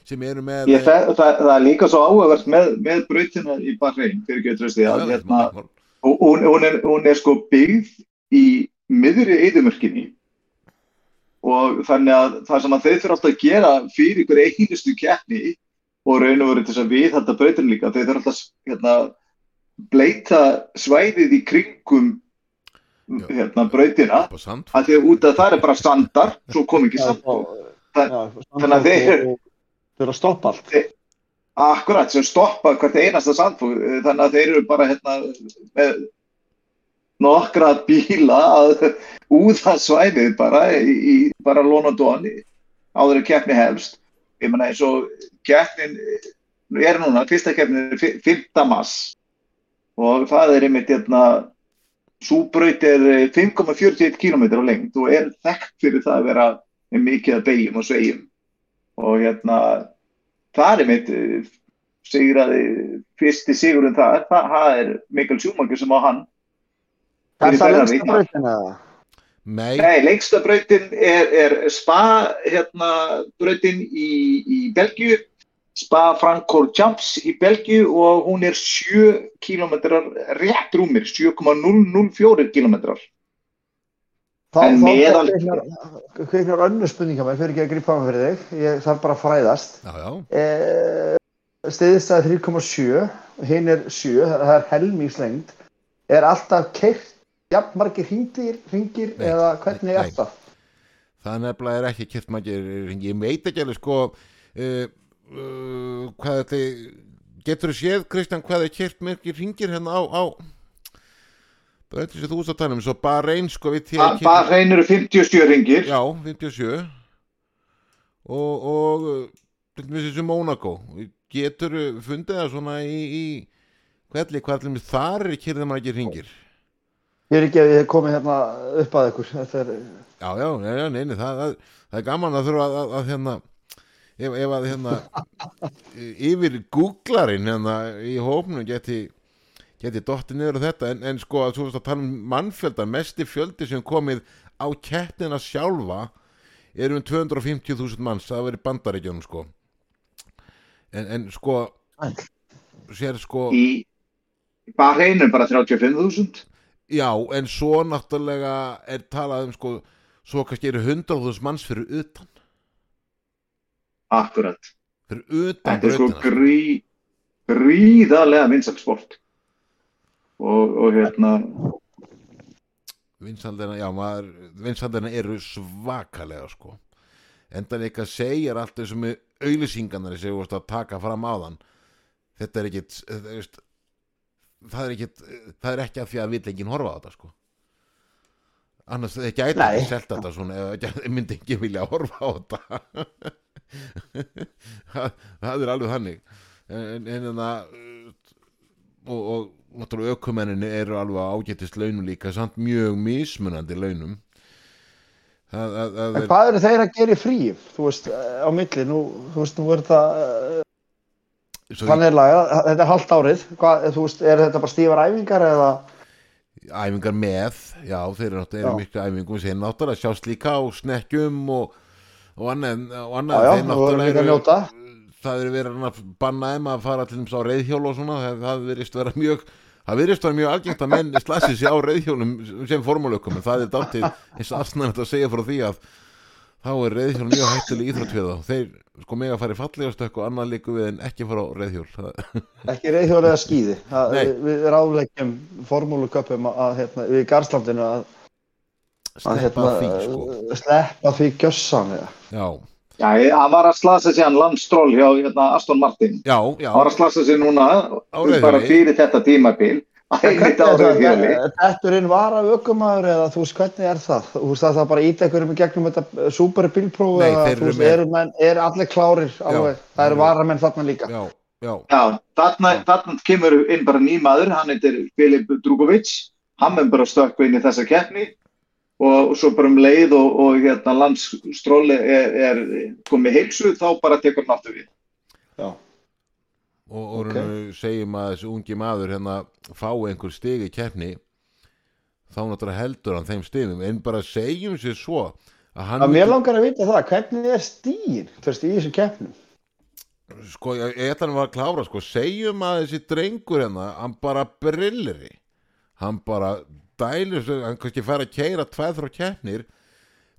[SPEAKER 2] sem eru með
[SPEAKER 3] ég, það, það, það er líka svo áhugavert með, með brautina í Bahrein, fyrir að að
[SPEAKER 2] já,
[SPEAKER 3] hérna, hún, hún, er, hún er sko byggð í miðri eðumörkinni og þannig að það sem að þeir þurfa alltaf að gera fyrir ykkur einustu keppni og raun og veru til þess að við þetta brautin líka, þeir þurfa alltaf hérna, bleita svæðið í kringum hérna, brautina að því að út að það er bara sandar svo kom ekki Það- þannig að þeir-
[SPEAKER 1] Þeir eru að stoppa allt.
[SPEAKER 3] akkurat sem stoppa hvert einasta sandfóð þannig að þeir eru bara hérna, með nokkra bíla að úða svæðið bara í, í bara London áður en keppni hefst ég menna eins og keppnin er núna, fyrsta keppnin er fi- 5. mass og það er einmitt hérna súbraut er 5,41 km á lengt og er þekkt fyrir það að vera mikið að beigjum og svegjum og hérna það er mitt sigraði fyrsti sigurinn það, það, það er Mikael Schumacher sem á hann.
[SPEAKER 1] Er
[SPEAKER 3] Fyrir
[SPEAKER 1] það lengsta brautin eða?
[SPEAKER 2] Nei,
[SPEAKER 3] Nei, lengsta brautin er, er Spa hérna, brautin í, í Belgíu. Spa Francorchamps í Belgíu og hún er 7 kilometrar rétt rúmir 7,004 kilometrar
[SPEAKER 1] Þá,
[SPEAKER 3] En
[SPEAKER 1] þá
[SPEAKER 3] meðal-
[SPEAKER 1] kveiknar, önnur spurninga mér, fyrir ekki að grípa mig fyrir þig, ég þarf bara að fræðast.
[SPEAKER 2] já, já
[SPEAKER 1] Eh, Stiðistæði 3,7, hinn er 7, það er helmingslengd. Er alltaf keirt jafn margir hringir, hringir
[SPEAKER 2] Nei,
[SPEAKER 1] eða hvernig er
[SPEAKER 2] nei.
[SPEAKER 1] það?
[SPEAKER 2] það nefnilega er ekki kert maður ég veit ekki alveg sko uh, uh, hvað þetta getur þú séð Kristján hvað er kert mörgir ringir hérna á, á breytir sem þú veist að tala um svo bara einn sko við því að
[SPEAKER 3] Bara hrein eru 57 ringir.
[SPEAKER 2] Já, 57 og, og til dæmis þessu Mónaco getur fundið það svona í, í hvernig hvað til dæmis þar er kyrðið maður ekki ringir
[SPEAKER 1] Ég er ekki að ég hef komið hérna upp að ykkur. Þetta er,
[SPEAKER 2] Já, já, nei, já, nei, nei, það, það, það er gaman að þurfa að, að, að hérna ef, ef að hérna yfir googlarinn hérna í hópnum geti geti dottið niður á þetta en, en sko að þú veist að tala um mannfjölda mesti fjöldi sem komið á keppnina sjálfa er um 250.000 manns það verið bandaríkjónum sko. En, en sko sér sko
[SPEAKER 3] í er bara 35.000
[SPEAKER 2] Já, en svo náttúrulega er talað um sko, svo kannski eru 100.000 manns fyrir utan,
[SPEAKER 3] akkurat.
[SPEAKER 2] Fyrir utan
[SPEAKER 3] Þetta er sko
[SPEAKER 2] brautina.
[SPEAKER 3] grí, gríðarlega vinsaksport og, og hérna
[SPEAKER 2] Vinsaldina, já, maður, vinsaldina eru svakalega sko. Endan eitthvað segir allt þessum með auðlýsingarnar sem þú vorst að taka fram á þann. Þetta er ekkit, þetta, veist, það er ekkit, það er ekki að því að vill enginn horfa á þetta sko. Annars það
[SPEAKER 1] Nei.
[SPEAKER 2] ekki selt þetta svona ef það gæti- myndi ekki vilja horfa á þetta. það, það er alveg þannig. En, en, en það, og, og náttúrulega ökumenninni eru alveg á ágætist launum líka samt mjög mismunandi launum það, það, það er,
[SPEAKER 1] hvað eru þeir að gera í fríum? Þú veist, eh, á milli, nú, þú veist, nú er það, eh, þannig lagað, þetta er halvt árið. Hvað, þú veist, er þetta bara stífar æfingar eða?
[SPEAKER 2] æfingar með já þeir eru náttúrulega
[SPEAKER 1] Já.
[SPEAKER 2] miklu æfingum sem náttúrulega sjást líka á snekkjum og, og annað, og
[SPEAKER 1] Já,
[SPEAKER 2] annað
[SPEAKER 1] já,
[SPEAKER 2] þeir
[SPEAKER 1] þú vorum
[SPEAKER 2] náttúrulega
[SPEAKER 1] að
[SPEAKER 2] það er verið að banna þeim að fara til þess á reyðhjól og svona það, það virðist vera mjög það virðist vera mjög algengt að menn slassi sig á reyðhjólum sem formálökum en það er dálítið eins og aðsnæðan að segja frá því að þá er reyðhjól mjög hættileg íþrótt við þá þeir sko mega að fara í fallega stökk og annað líku við en ekki fara á reyðhjól
[SPEAKER 1] Ekki reyðhjóri eða skíði. Það, við, ráðleggjum formúluköpum að, hérna, við Garðslandinu að, að hérna,
[SPEAKER 2] því sko.
[SPEAKER 1] sleppa því gjössanlega.
[SPEAKER 2] já,
[SPEAKER 3] Já, hann var að slasa sig hann landstról hjá hérna, Aston Martin.
[SPEAKER 2] já, já,
[SPEAKER 3] Hann var að slasa sig núna bara fyrir þetta tímabil. Rauðhjóli.
[SPEAKER 1] Detturinn var af ökumæður eða þú veist hvernig er það? Þú veist að það bara íta einhverjum í gegnum þetta super bílpróf
[SPEAKER 2] Nei,
[SPEAKER 1] eða þú
[SPEAKER 2] eru
[SPEAKER 1] veist,
[SPEAKER 2] með-
[SPEAKER 1] eru, menn, eru allir klárir alveg, það eru varamenn þarna líka.
[SPEAKER 2] já, já,
[SPEAKER 3] Já, þarna, þarna kemur inn bara ný maður, hann heitir Filip Drugovic, hann er bara stökku inn í þessa keppni og svo bara um leið og, og hérna landsstróli er, er komið heilsu, þá bara tekur hann aftur við.
[SPEAKER 1] Já.
[SPEAKER 2] og, og
[SPEAKER 1] Ok.
[SPEAKER 2] okay. segjum að þessi ungi maður hérna fá einhver stig í keppni þá náttúrulega heldur hann þeim stigum en bara segjum sér svo að
[SPEAKER 1] mér langar að vita það, hvernig er stíin þú veist, í þessum keppnum?
[SPEAKER 2] sko, ég, ætla hann var að klára sko, segjum að þessi drengur hérna hann bara brilliri hann bara sig, hann kannski fær að keira tveið frá keppnir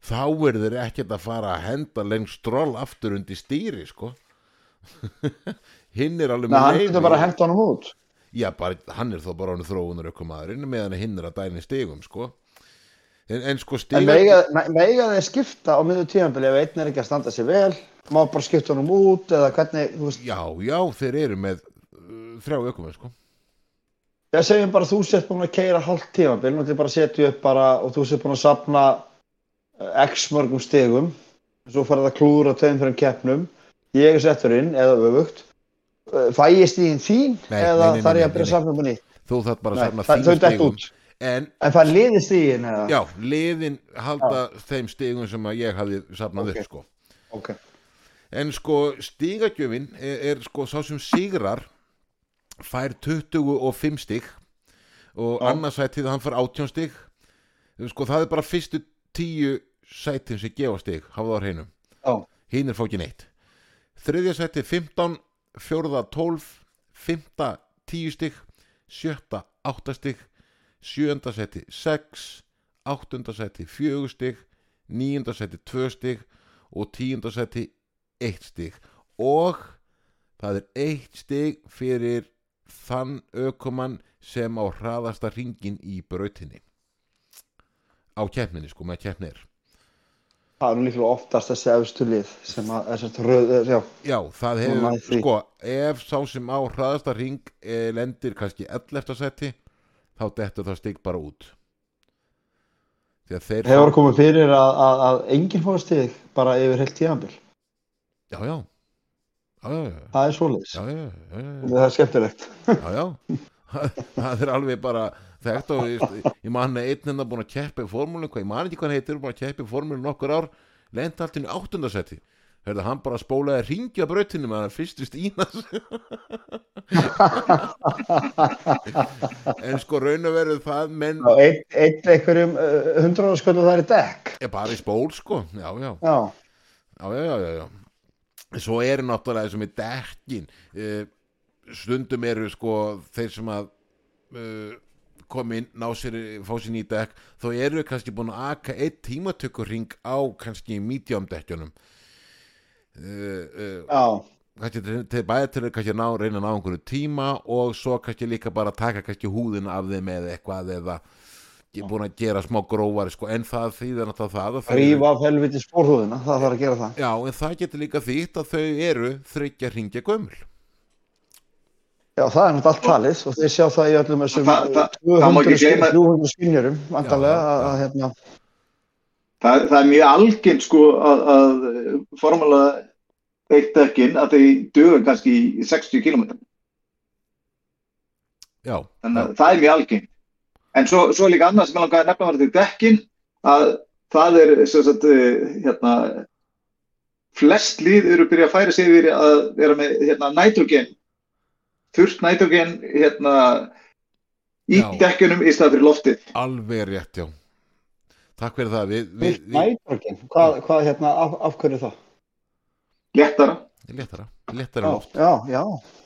[SPEAKER 2] þá er þeir ekkert að fara að henda lengst stról aftur undir stýri sko hinn er alveg
[SPEAKER 1] Nei, hann
[SPEAKER 2] leyfi.
[SPEAKER 1] getur bara að henda honum út.
[SPEAKER 2] Já, bara, hann er þó bara hann þróunar ykkur maðurinn meðan hinn er að dæni stigum sko. en, en sko stiga
[SPEAKER 1] mega, mega þeir skipta á miður tímanbili ef einn er ekki að standa sér vel, má bara skipta honum út eða hvernig, veist,
[SPEAKER 2] Já, já, þeir eru með uh, þrjá ökumenn sko.
[SPEAKER 1] Ég segjum bara að þú sett búin að keira hálft tímanbili, nú til bara að setja upp bara og þú sett búin að sapna eh, x mörgum stigum, svo farið að klúra tveim fyrir keppnum, ég er settur inn eða öfugt, Eh, fæ ég stíðin þín
[SPEAKER 2] Nei,
[SPEAKER 1] eða þarf ég að byrja að sapna búin í?
[SPEAKER 2] Þú þarf bara að
[SPEAKER 1] dett
[SPEAKER 2] stigum
[SPEAKER 1] út.
[SPEAKER 2] En,
[SPEAKER 1] En það liði stíðin eða?
[SPEAKER 2] já, liðin halda þeim stigum sem að ég hafði safnað
[SPEAKER 1] Ok.
[SPEAKER 2] upp sko.
[SPEAKER 1] Ok.
[SPEAKER 2] En sko, stigagjöfin er, er sko sá sem sigrar fær 25 stig og annarsætið hann fær 18 stig. Sko, það er bara fyrstu 10 sætin sem gefa stig hafa það á hreinu hinn er ekki neitt þriðja sæti 15 fjórða 12 fymta 10 stig sjötta 8 stig sjönda sæti 6 áttunda sæti 4 stig níunda sæti 2 stig og tíunda sæti 1 stig. Og það er 1 stig fyrir þann ökumann sem á hraðasta ringin í brautinni. Á keppninni sko með keppnir.
[SPEAKER 1] Það er nú líklega oftast þessi efstu lið sem að, sérst röð, já,
[SPEAKER 2] Já, það hefur, sko, ef sá sem á hraðasta ring e, lendir kannski 11. seti þá dettur það stig bara út. Að þeir
[SPEAKER 1] hefur komið fyrir að, að, að enginn fór stig bara yfir heilt
[SPEAKER 2] já, já, já,
[SPEAKER 1] Það er
[SPEAKER 2] já,
[SPEAKER 1] Það er skemmtilegt.
[SPEAKER 2] já, það er alveg bara þekkt og ég, ég man að einn hennar búin að keppa í formúlinu, ég man ekki hvað heitir búin að keppa í formúlinu nokkur ár lendi allt inn í áttundasetti Hörðu, hann bara spólaði ringja brautinu með hann fyrstu stínas. En sko raun og veru það menn
[SPEAKER 1] einn ein einhverjum uh, sköld það er í dekk.
[SPEAKER 2] er bara í spól sko. Já, já,
[SPEAKER 1] Já,
[SPEAKER 2] já, já, já, já, já. Svo eru náttúrulega og með dekkin uh, stundum eru sko þeir sem að uh, koma inn, ná sér, fá sér ný dekk þá eru kannski búin að aka eitt tímatökurring á kannski medium dekkjunum. Uh, uh,
[SPEAKER 1] já,
[SPEAKER 2] kannski til, að kannski ná, reyna að ná einhverju tíma og svo kannski líka bara taka kannski húðina af þeim eða eitthvað eða ég búin að gera smá grófari sko, en það þýðir náttúrulega það að eru-
[SPEAKER 1] rífa af helviti spórhúðina, það þarf að gera það.
[SPEAKER 2] Já, en það getur líka þýtt að þau eru þryggja hringja gömul
[SPEAKER 1] Já, það er náttúrulega allt talið og þeir sjá það í öllum þessum
[SPEAKER 3] Það- það- það má ekki
[SPEAKER 1] 200
[SPEAKER 3] gleyma-
[SPEAKER 1] 300 skinjurum, vantarlega, hérna,
[SPEAKER 3] Það, það er mjög algengt sko að, að formúla eitt dekkin að þeir dögur kannski í 60 km.
[SPEAKER 2] Já,
[SPEAKER 3] Þannig
[SPEAKER 2] já,
[SPEAKER 3] að það er mjög algengt. En svo, svo er líka annað sem ég langaði að nefna var þetta dekkin að það er sagt, eh, hérna, flest lið eru byrjað að færa sig yfir að vera með hérna, nitrogen, þurft nitrogen hérna, í
[SPEAKER 2] Já.
[SPEAKER 3] dekkunum í stað fyrir loftið.
[SPEAKER 2] alveg rétt, já takk fyrir það við, við, við,
[SPEAKER 1] Nætrogin, hvað, hvað hérna, af, af hverju það?
[SPEAKER 3] léttara,
[SPEAKER 2] léttara
[SPEAKER 1] Já,
[SPEAKER 2] loft
[SPEAKER 1] já, já,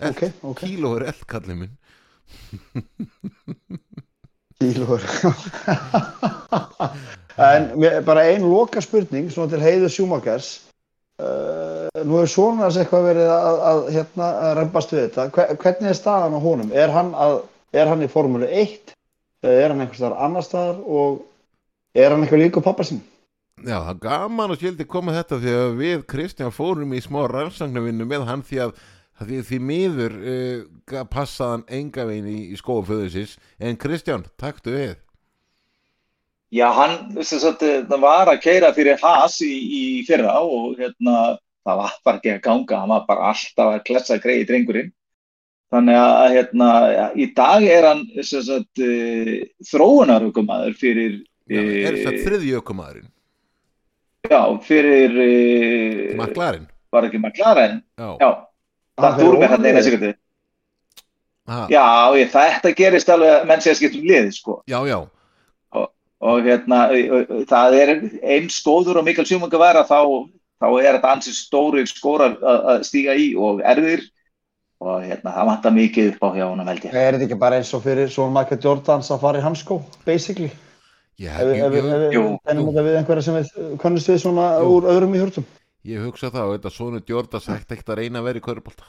[SPEAKER 1] ok, ok.
[SPEAKER 2] kíló er eldkallið minn
[SPEAKER 1] Kílur. en bara ein loka spurning, svona til heiðu sjúmakers. Uh, nú er svona þess eitthvað verið að, að, hérna, að reymbast við þetta. Hve- Hvernig er staðan á honum? Er hann, að, er hann í formúlu 1? Eða er hann einhvers staðar annar staðar? Og er hann eitthvað líka pappa sinn?
[SPEAKER 2] Já, það er gaman að skildi koma þetta að við Kristján fórum í smá rannsagnavinnu með hann því að því, því miður uh, passaði hann enga veginn í, í skóaföðusins en Kristján, taktu við.
[SPEAKER 3] Já, hann sagt, það var að keira fyrir Haas í, í fyrra og hérna, það var bara ekki að ganga, hann var bara alltaf að klessa greið drengurinn. Þannig að hérna, ja, í dag er hann sagt, uh, þróunarökumæður fyrir,
[SPEAKER 2] Já, er það
[SPEAKER 3] eh,
[SPEAKER 2] þriðji ökumaðurinn.
[SPEAKER 3] Já, fyrir, uh,
[SPEAKER 2] Maklarinn
[SPEAKER 3] var ekki McLaren,
[SPEAKER 2] Já,
[SPEAKER 3] já, það
[SPEAKER 1] fer
[SPEAKER 3] dúr með hann eina sekundi. Já, ég, þetta gerist alveg menn sé að skipta um liði, sko.
[SPEAKER 2] já, já,
[SPEAKER 3] og hérna uh, það er eins stóður og mikil sjúmunga vera þá, þá er þetta ansið stóru skórar að stíga í og erðir og hérna það vantar mikið upp á hjá honum held ég.
[SPEAKER 1] Er þetta ekki bara eins og fyrir svona Michael Jordans að fara í hanskó, basically?
[SPEAKER 2] ég,
[SPEAKER 1] Ef
[SPEAKER 2] ég,
[SPEAKER 1] ef við- ef
[SPEAKER 3] jú,
[SPEAKER 2] jú.
[SPEAKER 1] við einhverja sem við kannast við svona
[SPEAKER 2] Jú.
[SPEAKER 1] úr öðrum í hjörtum.
[SPEAKER 2] Ég hugsa það og þetta svona Djorda sagt ekkert að reyna að vera í kvörubólta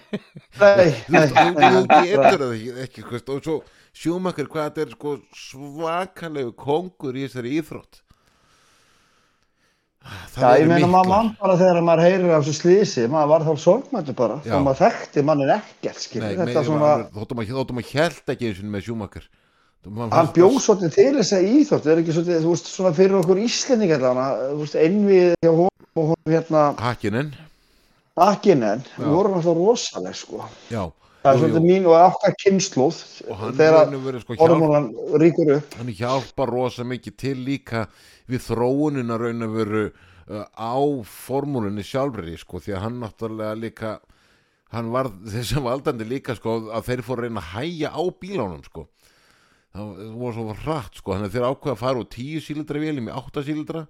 [SPEAKER 1] Nei,
[SPEAKER 2] þú hvist, og svo sjúmakar hvað þetta er sko svakalegu kongur í þessari íþrótt. Það
[SPEAKER 1] Já, ég meina maður mann bara þegar maður heyrir af þessu slísi, maður var þá sorgmættu bara, og maður þekkti mannin ekkert,
[SPEAKER 2] Nei, þóttum að, þóttum að hjælt ekki eins og með sjúmakar
[SPEAKER 1] hann bjóð svolítið til þess að íþrótt, það er ekki svolítið, þú veist, svona fyrir okkur veist, einvið hjá honum og hún hérna,
[SPEAKER 2] Hakkinen,
[SPEAKER 1] akkinen,
[SPEAKER 2] Já.
[SPEAKER 1] við vorum alltaf rosaleg, sko.
[SPEAKER 2] já
[SPEAKER 1] Það er svolítið mín og okkar kynnslóð, þegar
[SPEAKER 2] sko
[SPEAKER 1] hormónan ríkur upp.
[SPEAKER 2] hann hjálpar rosa mikið til líka við þróunina raun og veru uh, á formúlunni sjálfri sko því að hann náttúrulega líka hann var þessum valdandi líka sko að þeir fóru að reyna að hæja á bílánum sko það voru svo hratt sko. Þannig að þeir ákveða að fara úr 10 sílindra vélum í 8 sílindra.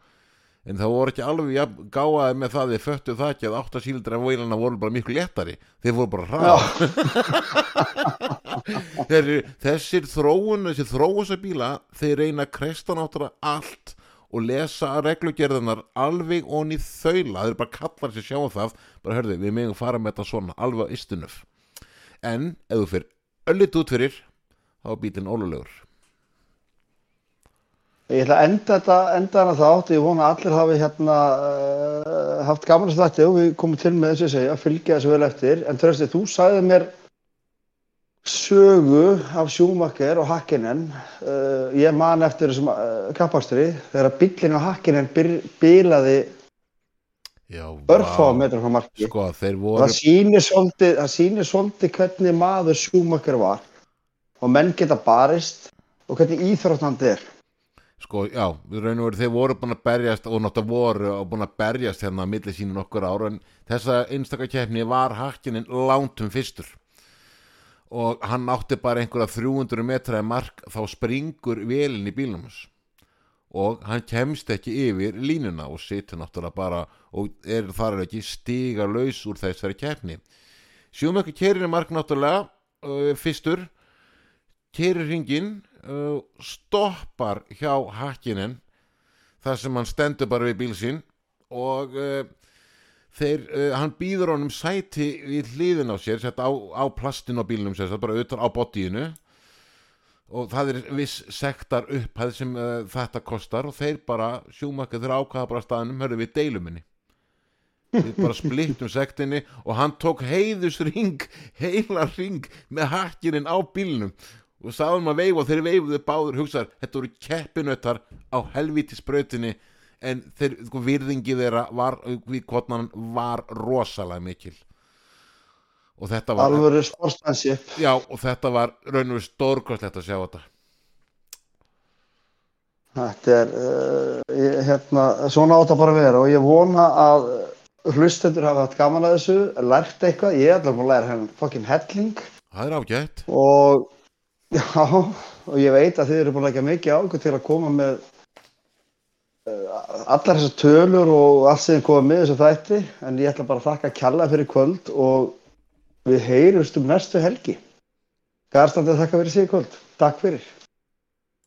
[SPEAKER 2] En það voru ekki alveg jafn gáðaði með það þeir föttu það ekki að 8 sílindra vélana voru bara miklu léttari. Þeir voru bara þeir, þessir þróun þessir þróusa bíla þeir reyna að kresta náttúrulega allt og lesa reglugerðunar alveg onni þaula. Þeir bara kallar sér sjá um það. Bara hörðu við megum fara með þetta svona alveg á istunöf en ef þú fyrir öllit út fyrir þá er bílinn ólulegur
[SPEAKER 1] Ég ætla að enda þetta, enda hana þátt, ég vona allir hafi hérna uh, haft gaman að þetta og við komum til með þess að segja, fylgja þessu vel eftir, en Trösti, þú sagði mér sögu af Schumacher og Hakkinen, uh, ég man eftir þessum uh, kappakstri, þegar bíllinn á Hakkinen bilaði
[SPEAKER 2] Já,
[SPEAKER 1] örfá metra frá marki.
[SPEAKER 2] Sko,
[SPEAKER 1] Og
[SPEAKER 2] voru
[SPEAKER 1] það sýnir svolítið, hvernig maður Schumacher var og menn geta barist. Og hvernig íþróttandi er.
[SPEAKER 2] Sko, já, við raun og veru þeir voru búin að berjast og náttúrulega voru búin að berjast hérna að milli sínu nokkur ára en þessa einstakakefni var hakkinin lántum fyrstur. Og hann átti bara einhverja 300 metra mark þá springur velin í bílnum hans. Og hann kemst ekki yfir línuna og situr náttúrulega bara og er þar er ekki stiga laus úr þessari kefni Sjúmekki keirir í mark náttúrulega uh, fyrstur keirir hringin uh, stoppar hjá hakkinin þar sem hann stendur bara við bíl sín og uh, þeir, uh, hann býður honum sæti við hliðin á sér sett á, á plastin á bílnum sér, sett bara utan á botíinu og það er viss sektar upphæð sem uh, þetta kostar og þeir bara sjúmakka þeir ákvaða bara staðnum, hörðu við deiluminni við bara splittum sektinni og hann tók heiðusring heila ring með hakkinin á bílnum og sáðum að veifa og þeir veifuðu báður hugsaðar, þetta voru keppinötar á helvíti sprautinni en þeir, sko, virðingi þeirra var, við kvotnan var rosalega mikil. Og þetta var
[SPEAKER 1] Alvöru sportsmanship.
[SPEAKER 2] já, og þetta var raun og veru stórkostlegt að sjá þetta.
[SPEAKER 1] Þetta er, uh, hérna, svona átt að bara vera og ég vona að hlustendur hafa haft gaman að þessu, lært eitthvað, ég er alveg að læra henn fokkin helling.
[SPEAKER 2] Það er ágætt.
[SPEAKER 1] Og já, og ég veit að þið eru búin að leggja mikið ákveð til að koma með allar þessar tölur og allt sem komið með þessu þætti en ég ætla bara að þakka kjalla fyrir kvöld og við heyrumst um næstu helgi. Garstandi að þakka fyrir í kvöld. Takk fyrir